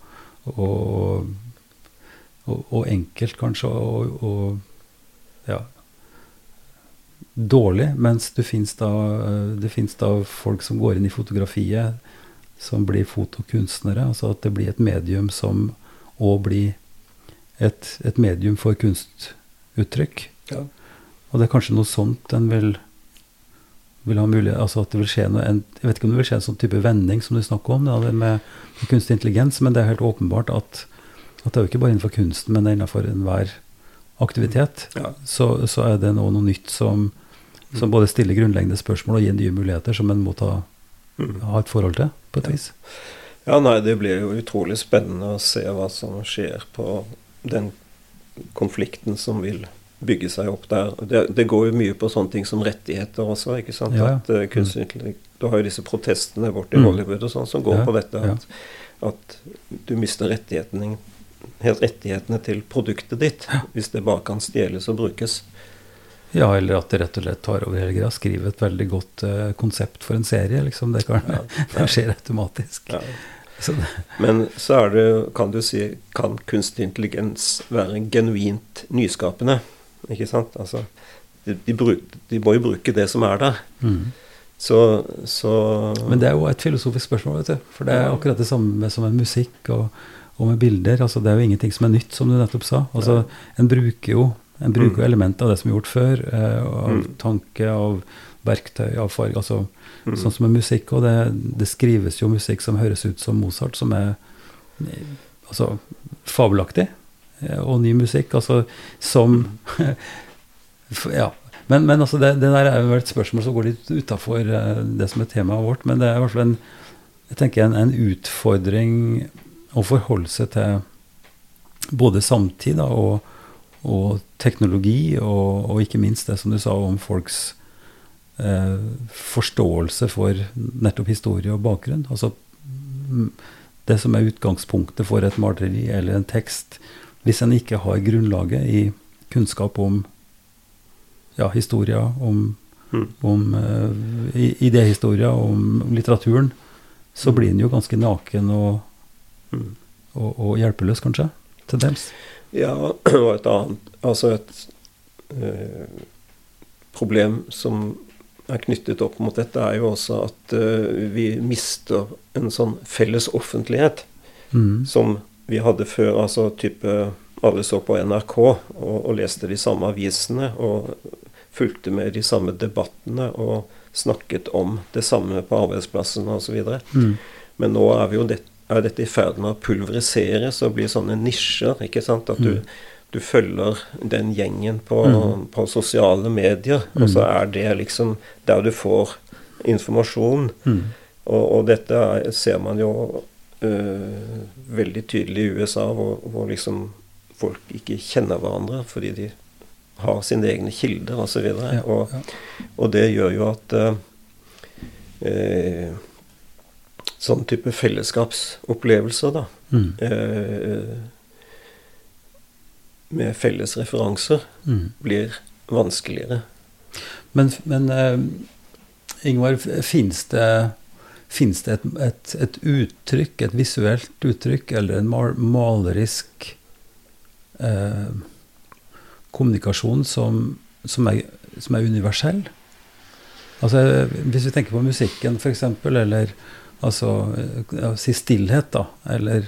og, og, og enkelt, kanskje, og, ja dårlig. Mens det fins da, eh, da folk som går inn i fotografiet, som blir fotokunstnere. Altså at det blir et medium som òg blir et, et medium for kunstuttrykk. Ja. Og det er kanskje noe sånt en vil, vil ha mulighet altså at det vil skje noe, en, Jeg vet ikke om det vil skje en sånn type vending som du snakker om, da, det med, med kunstig intelligens, men det er helt åpenbart at, at det er jo ikke bare innenfor kunsten, men det er innenfor enhver aktivitet. Ja. Så, så er det nå noe nytt som, som både stiller grunnleggende spørsmål og gir nye muligheter som en må ta, Mm. ha et forhold til, på et Ja. vis. Ja, nei, det blir jo utrolig spennende å se hva som skjer på den konflikten som vil bygge seg opp der. Det, det går jo mye på sånne ting som rettigheter også, ikke sant. Ja, ja. At uh, kunstig Du har jo disse protestene borte i Mm. Hollywood og sånn som går Ja, på dette at, at du mister rettighetene, rettighetene til produktet ditt hvis det bare kan stjeles og brukes. Ja, eller at det rett og slett tar over hele greia. Skriver et veldig godt uh, konsept for en serie, liksom. Det, kan, det skjer automatisk. Ja. Men så er det, kan du si, kan kunstig intelligens være genuint nyskapende? Ikke sant? Altså, de, de, bruk, de må jo bruke det som er der. mm. Så, så Men det er jo et filosofisk spørsmål, vet du. For det er akkurat det samme som med musikk og, og med bilder. Altså, det er jo ingenting som er nytt, som du nettopp sa. Altså, en bruker jo en bruker Mm. elementer av det som er gjort før. Eh, av Mm. tanke, av verktøy, av farge. Altså, mm, Sånn som med musikk. Og det, det skrives jo musikk som høres ut som Mozart, som er eh, altså, fabelaktig. Eh, Og ny musikk, altså som Ja. Men, men altså det, det der er jo et spørsmål som går litt utafor det som er temaet vårt. Men det er i hvert fall en, jeg tenker en, en utfordring å forholde seg til både samtid da, og, og teknologi, og, og ikke minst det som du sa om folks eh, forståelse for nettopp historie og bakgrunn. Altså mm, det som er utgangspunktet for et maleri eller en tekst. Hvis en ikke har grunnlaget i kunnskap om ja, historia, om, Mm. om uh, idéhistoria, om litteraturen, så blir en jo ganske naken og, Mm. og, og hjelpeløs, kanskje. Til dels. Ja, og et annet Altså et eh, problem som er knyttet opp mot dette, er jo også at eh, vi mister en sånn felles offentlighet Mm. som vi hadde før. Altså type alle så på NRK og, og leste de samme avisene og fulgte med de samme debattene og snakket om det samme på arbeidsplassen osv. Mm. Men nå er, vi jo det, er dette i ferd med å pulveriseres og bli sånne nisjer. ikke sant? At du, Mm. Du følger den gjengen på, Mm. på sosiale medier, og så er det liksom der du får informasjon. Mm. Og, og dette er, ser man jo øh, veldig tydelig i USA, hvor, hvor liksom folk ikke kjenner hverandre fordi de har sine egne kilder osv. Og, Ja, og, ja. og det gjør jo at øh, Sånn type fellesskapsopplevelser, da. Mm. eh, med felles referanser Mm. blir vanskeligere. Men, men uh, Ingvar, fins det, det et, et, et uttrykk, et visuelt uttrykk, eller en mal malerisk uh, kommunikasjon som, som, er, som er universell? Altså, hvis vi tenker på musikken, f.eks., eller altså eh, Si stillhet, da. Eller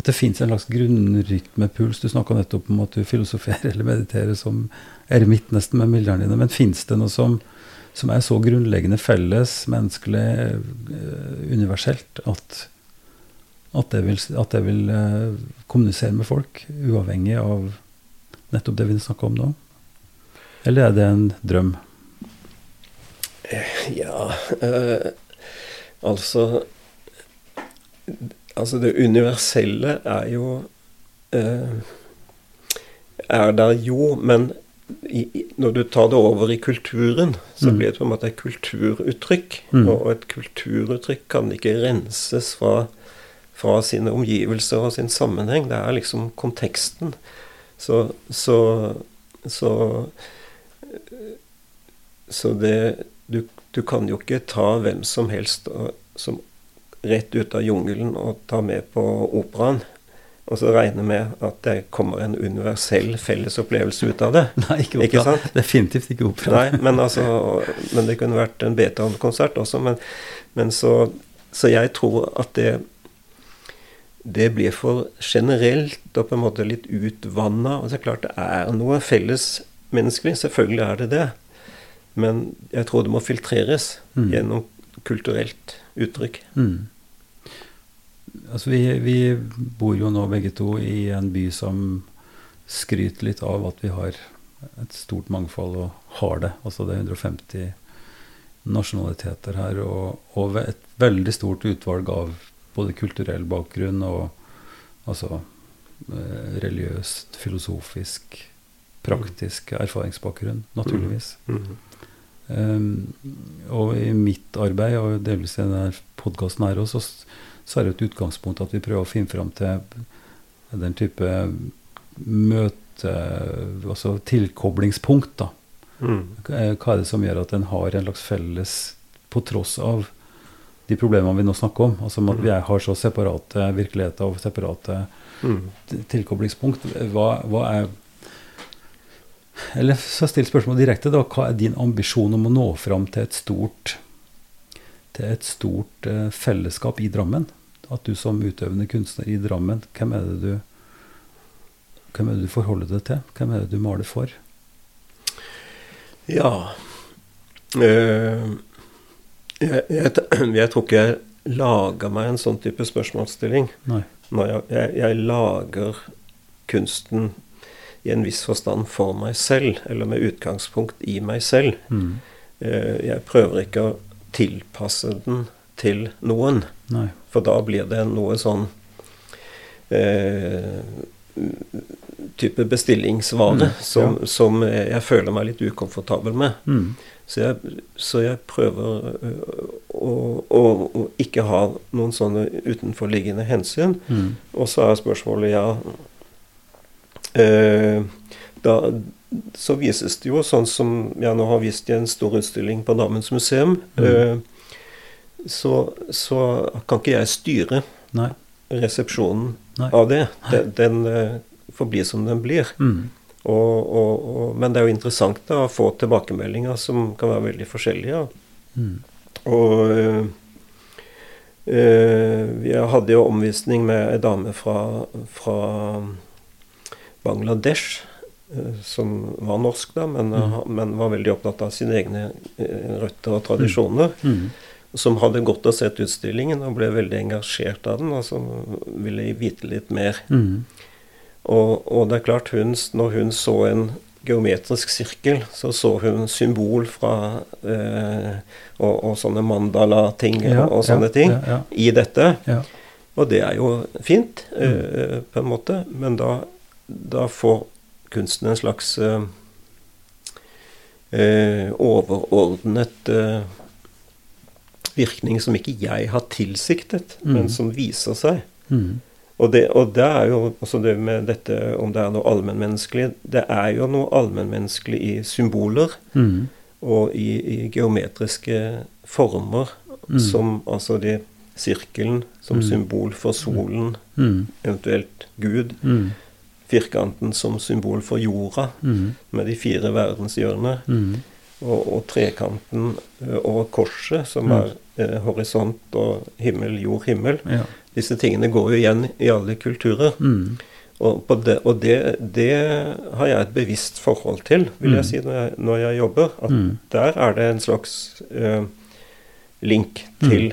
at det fins en slags grunnrytmepuls. Du snakka nettopp om at du filosoferer eller mediterer som eremitt nesten med milderne dine. Men fins det noe som, som er så grunnleggende felles, menneskelig, eh, universelt, at, at det vil, at det vil eh, kommunisere med folk, uavhengig av nettopp det vi snakker om nå? Eller er det en drøm? Ja eh, Altså Altså, det universelle er jo eh, Er der jo, men i, når du tar det over i kulturen, så Mm. blir det på en måte et kulturuttrykk. Mm. Og et kulturuttrykk kan ikke renses fra, fra sine omgivelser og sin sammenheng. Det er liksom konteksten. Så, så, så, så det du, du kan jo ikke ta hvem som helst og, som rett ut av jungelen og ta med på operaen. Og så regne med at det kommer en universell felles opplevelse ut av det. Nei, ikke opera. Ikke sant? Definitivt ikke opera. Nei, men, altså, men det kunne vært en Beethoven-konsert også. Men, men så, så jeg tror at det det blir for generelt og på en måte litt utvanna. Og det er klart det er noe felles menneskelig. Selvfølgelig er det det. Men jeg tror det må filtreres Mm. gjennom kulturelt uttrykk. Mm. Altså vi, vi bor jo nå begge to i en by som skryter litt av at vi har et stort mangfold, og har det. Altså det er 150 nasjonaliteter her, og, og et veldig stort utvalg av både kulturell bakgrunn og altså eh, religiøst, filosofisk, praktisk erfaringsbakgrunn, naturligvis. Mm. Um, og i mitt arbeid, og delvis i denne podkasten her også, så, er det et utgangspunkt at vi prøver å finne fram til den type møte... Altså tilkoblingspunkt, da. Mhm. Eh, Hva er det som gjør at en har en slags felles På tross av de problemene vi nå snakker om, altså at vi er, har så separate virkeligheter og separate mm. tilkoblingspunkt. Hva, hva er Eller så still spørsmålet direkte, da. Hva er din ambisjon om å nå fram til et stort til et stort eh, fellesskap i Drammen? At du som utøvende kunstner i Drammen, hvem er det du hvem er det du forholder deg til? Hvem er det du maler for? Ja Eh, jeg, jeg, jeg tror ikke jeg lager meg en sånn type spørsmålsstilling. Nei. Jeg, jeg, jeg lager kunsten i en viss forstand for meg selv, eller med utgangspunkt i meg selv. Mm. Eh, Jeg prøver ikke å tilpasse den til noen, Nei. for da blir det noe sånn eh, type bestillingsvare Mm, som, som jeg føler meg litt ukomfortabel med. Mm. Så jeg, så jeg prøver øh, å, å, å ikke ha noen sånne utenforliggende hensyn. Mm. Og så er spørsmålet ja eh, Da så vises det jo sånn som jeg nå har vist i en stor utstilling på Damens museum. Mm. eh, så, så kan ikke jeg styre Nei. resepsjonen Nei. av det. Den, den eh, får bli som den blir. Mm. Og, og, og, men det er jo interessant da, å få tilbakemeldinger som kan være veldig forskjellige. Mm. Og øh, øh, jeg hadde jo omvisning med ei dame fra, fra Bangladesh, øh, som var norsk, da, men, Mm. men var veldig opptatt av sine egne øh, røtter og tradisjoner. Mm. Som hadde gått og sett utstillingen og ble veldig engasjert av den, og som ville vite litt mer. Mm. Og, og det er klart, hun, når hun så en geometrisk sirkel, så så hun symbol fra eh, og, og sånne mandala-ting Ja, og, og sånne ja, ting ja, ja. i dette. Og det er jo fint, Mm. eh, på en måte, men da, da får kunsten en slags eh, eh, overordnet eh, virkning som ikke jeg har tilsiktet, Mm. men som viser seg. Mm. Og det, og det er jo også det med dette om det er noe allmennmenneskelig Det er jo noe allmennmenneskelig i symboler Mm. og i, i geometriske former, Mm. som altså de Sirkelen som Mm. symbol for solen, Mm. eventuelt Gud. Mm. Firkanten som symbol for jorda, Mm. med de fire verdenshjørnene. Mm. Og, og trekanten over korset, som Mm. er eh, horisont og himmel, jord, himmel. Ja. Disse tingene går jo igjen i alle kulturer. Mm. Og, på det, og det, det har jeg et bevisst forhold til, vil jeg si, når jeg, når jeg jobber. At Mm. der er det en slags eh, link til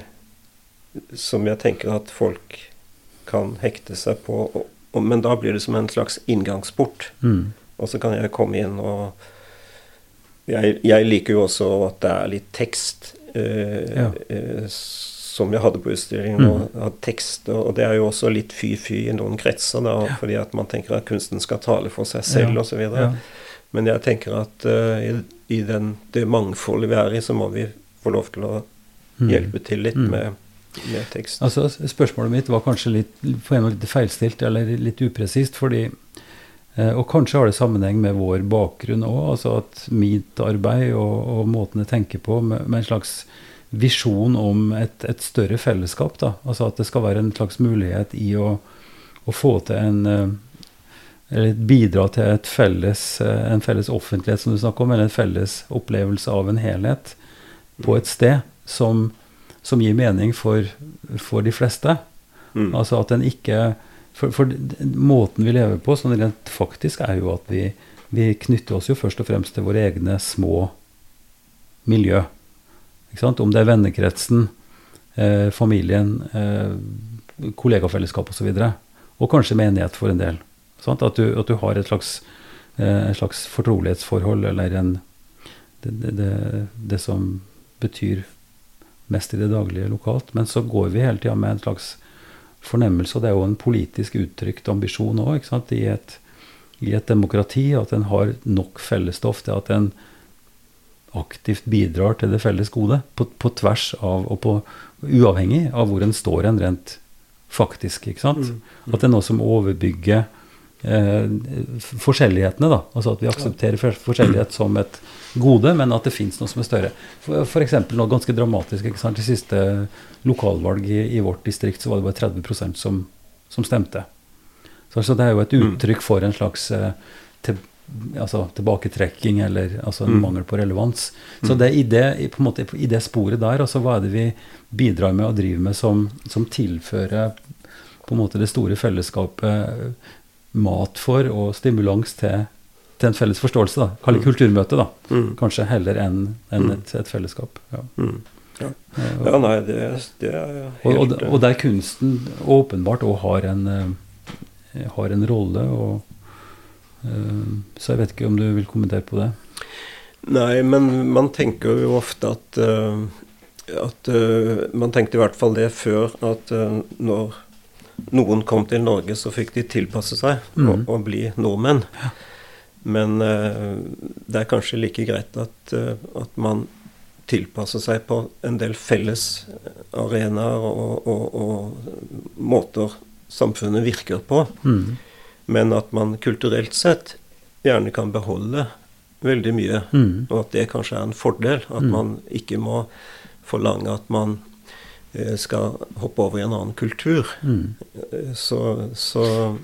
som jeg tenker at folk kan hekte seg på. Og, men da blir det som en slags inngangsport. Mm. Og så kan jeg komme inn og Jeg, jeg liker jo også at det er litt tekst. Eh, Ja. eh, som jeg hadde på utstillingen. Mm. Og, tekst, og det er jo også litt fy-fy i noen kretser, da, Ja. fordi at man tenker at kunsten skal tale for seg selv Ja. osv. Ja. Men jeg tenker at uh, i, i den, det mangfoldet vi er i, så må vi få lov til å Mm. hjelpe til litt Mm. med. Altså, spørsmålet mitt var kanskje litt, litt feilstilt eller litt upresist, fordi eh, Og kanskje har det sammenheng med vår bakgrunn òg, altså at mitt arbeid og, og måten jeg tenker på, med, med en slags visjon om et, et større fellesskap. da, Altså at det skal være en slags mulighet i å, å få til en eh, eller bidra til felles, eh, en felles offentlighet, som du snakker om, eller en felles opplevelse av en helhet på et sted som, som gir mening for, for de fleste. Mm. Altså at den ikke For, for måten vi lever på, sånn rent faktisk, er jo at vi, vi knytter oss jo først og fremst til våre egne små miljø. Ikke sant? Om det er vennekretsen, eh, familien, eh, kollegafellesskap osv. Og, så og kanskje menighet for en del. At, du, at du har et slags, eh, et slags fortrolighetsforhold, eller en, det, det, det, det som betyr mest i det daglige lokalt. Men så går vi hele tida med en slags fornemmelse, og det er jo en politisk uttrykt ambisjon òg, i, i et demokrati, at en har nok fellesstoff til at en aktivt bidrar til det felles gode, på, på tvers av og på, uavhengig av hvor en står en rent faktisk. ikke sant? Mm. At det er noe som overbygger eh, forskjellighetene. da, altså At vi aksepterer for- forskjellighet som et gode, men at det fins noe som er større. Eksempel noe ganske dramatisk. ikke sant? Det siste lokalvalg i, i vårt distrikt så var det bare 30 som, som stemte. Så altså, det er jo et Mm. uttrykk for en slags eh, til, altså, tilbaketrekking eller altså en Mm. mangel på relevans. Så Mm. det, i, det, på en måte, i det sporet der, altså hva er det vi bidrar med og driver med som, som tilfører på en måte det store fellesskapet eh, mat for og stimulans til, til en felles forståelse. da, Kall det Mm. kulturmøte, da. Mm. Kanskje heller enn en Mm. et, et fellesskap. Ja. Mm. Eh, Ja, nei, det, det er helt og, og der kunsten åpenbart òg har en eh, har en rolle. Og, eh, så jeg vet ikke om du vil kommentere på det. Nei, men man tenker jo ofte at, eh, at uh, Man tenkte i hvert fall det før, at eh, når noen kom til Norge, så fikk de tilpasse seg Mm. og, og bli nordmenn. Men eh, det er kanskje like greit at, eh, at man tilpasser seg på en del felles arenaer og, og, og måter samfunnet virker på. Mm. Men at man kulturelt sett gjerne kan beholde veldig mye. Mm. Og at det kanskje er en fordel. At Mm. man ikke må forlange at man skal hoppe over i en annen kultur. Mm. Så, så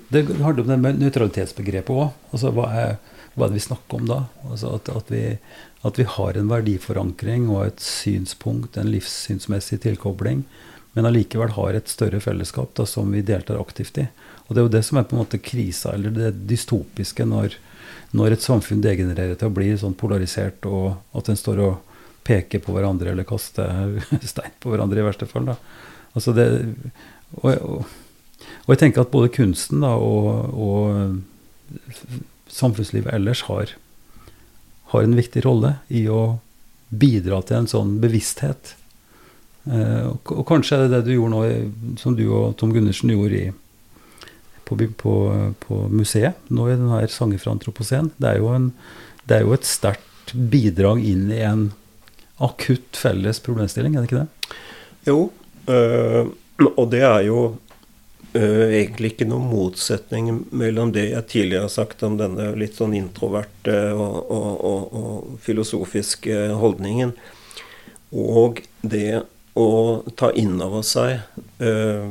Det handler om det med nøytralitetsbegrepet òg. Altså, hva, er, hva er det vi snakker om da? Altså, at, at, vi, at vi har en verdiforankring og et synspunkt, en livssynsmessig tilkobling, men allikevel har et større fellesskap da, som vi deltar aktivt i. Og Det er jo det som er på en måte krisa, eller det dystopiske, når, når et samfunn degenererer til å bli sånn polarisert, og at en står og peker på hverandre eller kaster stein på hverandre, i verste fall. Da. Altså det, og, og, og, jeg tenker at både kunsten da, og, og, samfunnslivet ellers har, har, en viktig rolle i å bidra til en sånn bevissthet. Eh, og, kanskje er det det du gjorde nå, som du og Tom Gundersen gjorde i, på, på, på, museet, nå i denne sangen fra Antroposen. Det er jo, en, det er jo et sterkt bidrag inn i en akutt felles problemstilling, er det ikke det? Jo, øh, og det er jo egentlig ikke noen motsetning mellom det jeg tidligere har sagt om denne litt sånn introverte og, og, og, og filosofiske holdningen, og det å ta inn over seg øh,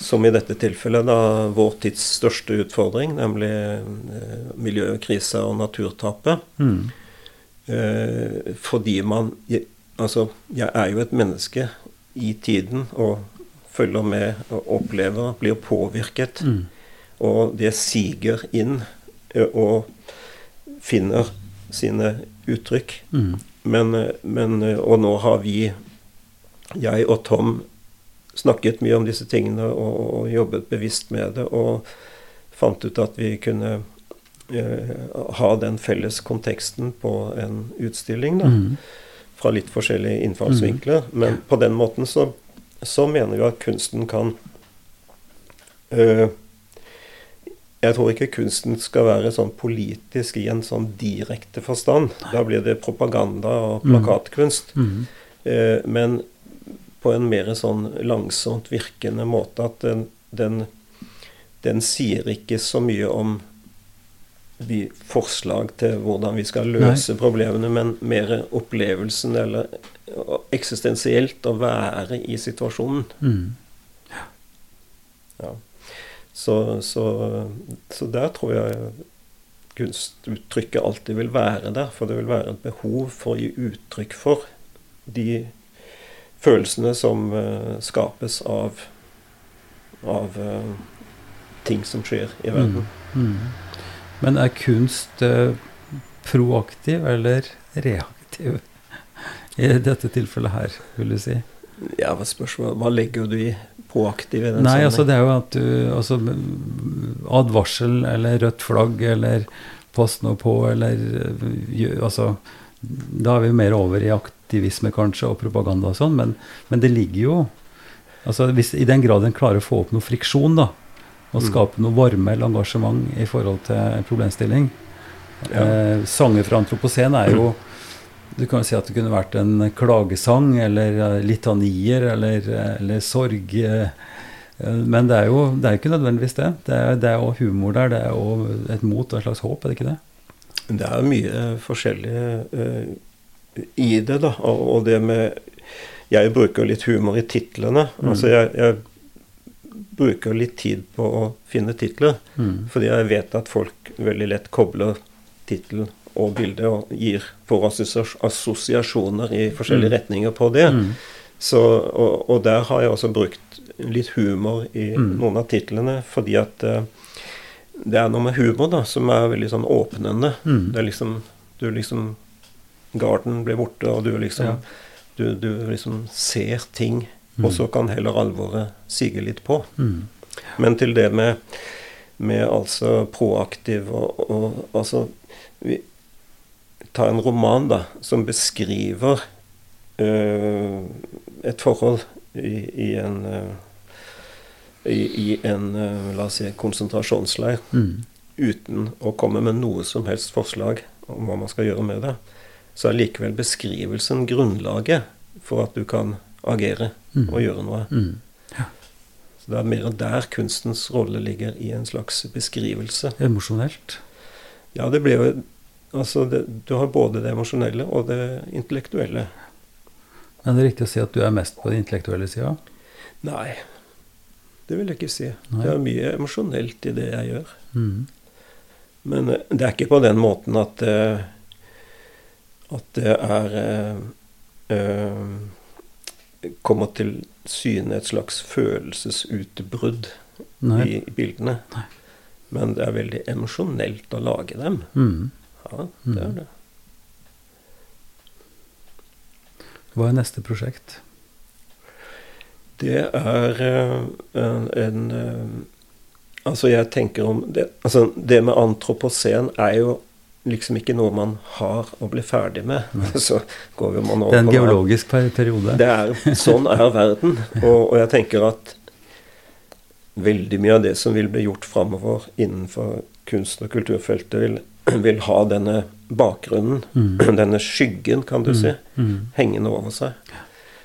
som i dette tilfellet da, vår tids største utfordring, nemlig miljøkrisa og naturtapet. Mm. Eh, fordi man Altså, jeg er jo et menneske i tiden og følger med og opplever, blir påvirket. Mm. Og det siger inn og finner sine uttrykk. Mm. Men, men, Og nå har vi, jeg og Tom, snakket mye om disse tingene og, og jobbet bevisst med det. Og fant ut at vi kunne Eh, ha den felles konteksten på en utstilling. da, mm. Fra litt forskjellige innfallsvinkler. Mm. Men på den måten så, så mener vi at kunsten kan øh, Jeg tror ikke kunsten skal være sånn politisk i en sånn direkte forstand. Da blir det propaganda og mm. plakatkunst. Mm. Uh, men på en mer sånn langsomt virkende måte at den, den, den sier ikke så mye om vi forslag til hvordan vi skal løse Nei. problemene, men mer opplevelsen eller eksistensielt å være i situasjonen. Mm. Ja. Så, så, så, der tror jeg kunstuttrykket alltid vil være der. For det vil være et behov for å gi uttrykk for de følelsene som uh, skapes av, av uh, ting som skjer i verden. Mm. Mm. Men er kunst uh, proaktiv eller reaktiv i dette tilfellet her, vil du si? Ja, hva spørsmål, hva legger du i påaktiv i den Nei, altså det er jo at du altså, Advarsel eller rødt flagg eller pass nå på eller altså Da er vi mer over i aktivisme kanskje og propaganda og sånn, men, men, det ligger jo altså hvis, I den grad en klarer å få opp noe friksjon, da, og skape noe varme eller engasjement i forhold til problemstilling. Ja. Eh, sanger fra antropocen er jo Du kan jo si at det kunne vært en klagesang eller eh, litanier eller, eller sorg. Eh, men det er jo det er ikke nødvendigvis det. Det er, det er jo humor der. Det er jo et mot og et slags håp, er det ikke det? Det er mye forskjellig uh, i det, da. Og, og, det med Jeg bruker litt humor i titlene. Mm. Altså jeg, jeg bruker litt tid på å finne titler. Mm. Fordi jeg vet at folk veldig lett kobler tittel og bildet og gir får assosiasjoner i forskjellige mm. retninger på det. Mm. Så, og, og, der har jeg også brukt litt humor i mm. noen av titlene, fordi at uh, det er noe med humor da, som er veldig sånn åpnende. Mm. Det er liksom Du liksom Garden blir borte, og du liksom ja. du, du liksom ser ting Mm. Og så kan heller alvoret sige litt på. Mm. Men til det med, med altså proaktiv og, og altså vi, Ta en roman da, som beskriver uh, et forhold i, i en uh, i, i, en uh, la oss si, konsentrasjonsleir mm. uten å komme med noe som helst forslag om hva man skal gjøre med det, så er likevel beskrivelsen grunnlaget for at du kan agere mm. og gjøre noe. Mm. Ja. Så det er mer der kunstens rolle ligger i en slags beskrivelse. Emosjonelt? Ja, det blir jo Altså, det, du har både det emosjonelle og det intellektuelle. Er det riktig å si at du er mest på den intellektuelle sida? Nei, det vil jeg ikke si. Nei. Det er mye emosjonelt i det jeg gjør. Mm. Men eh, det er ikke på den måten at eh, at det er eh, kommer til syne et slags følelsesutbrudd i bildene. Nei. Men det er veldig emosjonelt å lage dem. Mm. Ja, det er Mm. det. Hva er neste prosjekt? Det er eh, en, en eh, Altså, jeg tenker om det Altså, det med antropocen er jo liksom ikke noe man har å bli ferdig med. Så går jo man over Det er en geologisk per periode. Det er, sånn er verden. Og, og jeg tenker at veldig mye av det som vil bli gjort framover innenfor kunst- og kulturfeltet, vil, vil ha denne bakgrunnen, Mm. denne skyggen, kan du si, Mm. hengende over seg.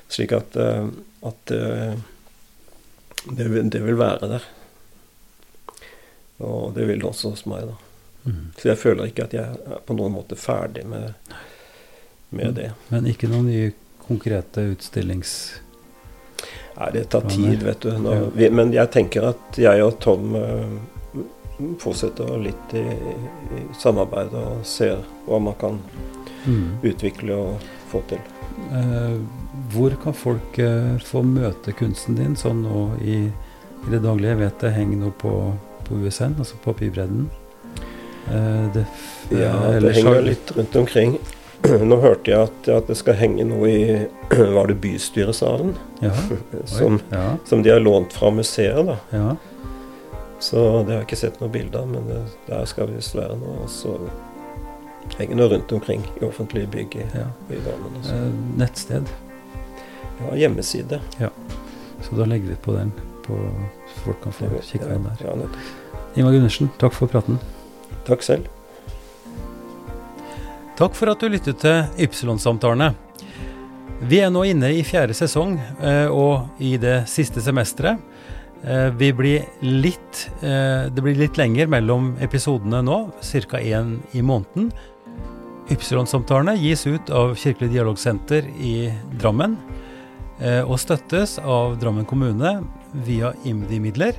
Slik at, eh, at eh, det, vil, det vil være der. Og det vil det også hos meg, da. Mm. Så jeg føler ikke at jeg er på noen måte ferdig med, med det. Men ikke noen nye konkrete utstillings... Nei, det tar tid, vet du. Nå, vi, men jeg tenker at jeg og Tom eh, fortsetter litt i, i samarbeid og ser hva man kan Mm. utvikle og få til. Eh, hvor kan folk eh, få møte kunsten din sånn nå i, i det daglige? Jeg vet det henger noe på, på USN, altså på Bybredden Eh, det, f- Ja, eh, det henger har- litt rundt omkring. Nå hørte jeg at, at det skal henge noe i Var det bystyresalen? Ja, Som, ja, som de har lånt fra museet, da. ja. Så det har jeg ikke sett noe bilde av, men det, der skal visst være noe. Og så henger noe rundt omkring i offentlige bygg i, ja. i Drammen. også. Eh, nettsted. Ja, hjemmeside. Så da legger vi på den, på, så folk kan få kikke inn der. Ja. Ingvar Gundersen, takk for praten. Takk selv. Takk for at du lyttet til Ypsilon-samtalene. Vi er nå inne i fjerde sesong eh, og i det siste semesteret. Eh, Vi blir litt, eh, det blir litt lenger mellom episodene nå, ca. én i måneden. Ypsilon-samtalene gis ut av Kirkelig dialogsenter i Drammen eh, og støttes av Drammen kommune via IMDi-midler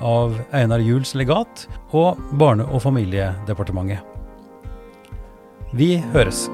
av Einar Juels legat og Barne- og familiedepartementet. Vi høres.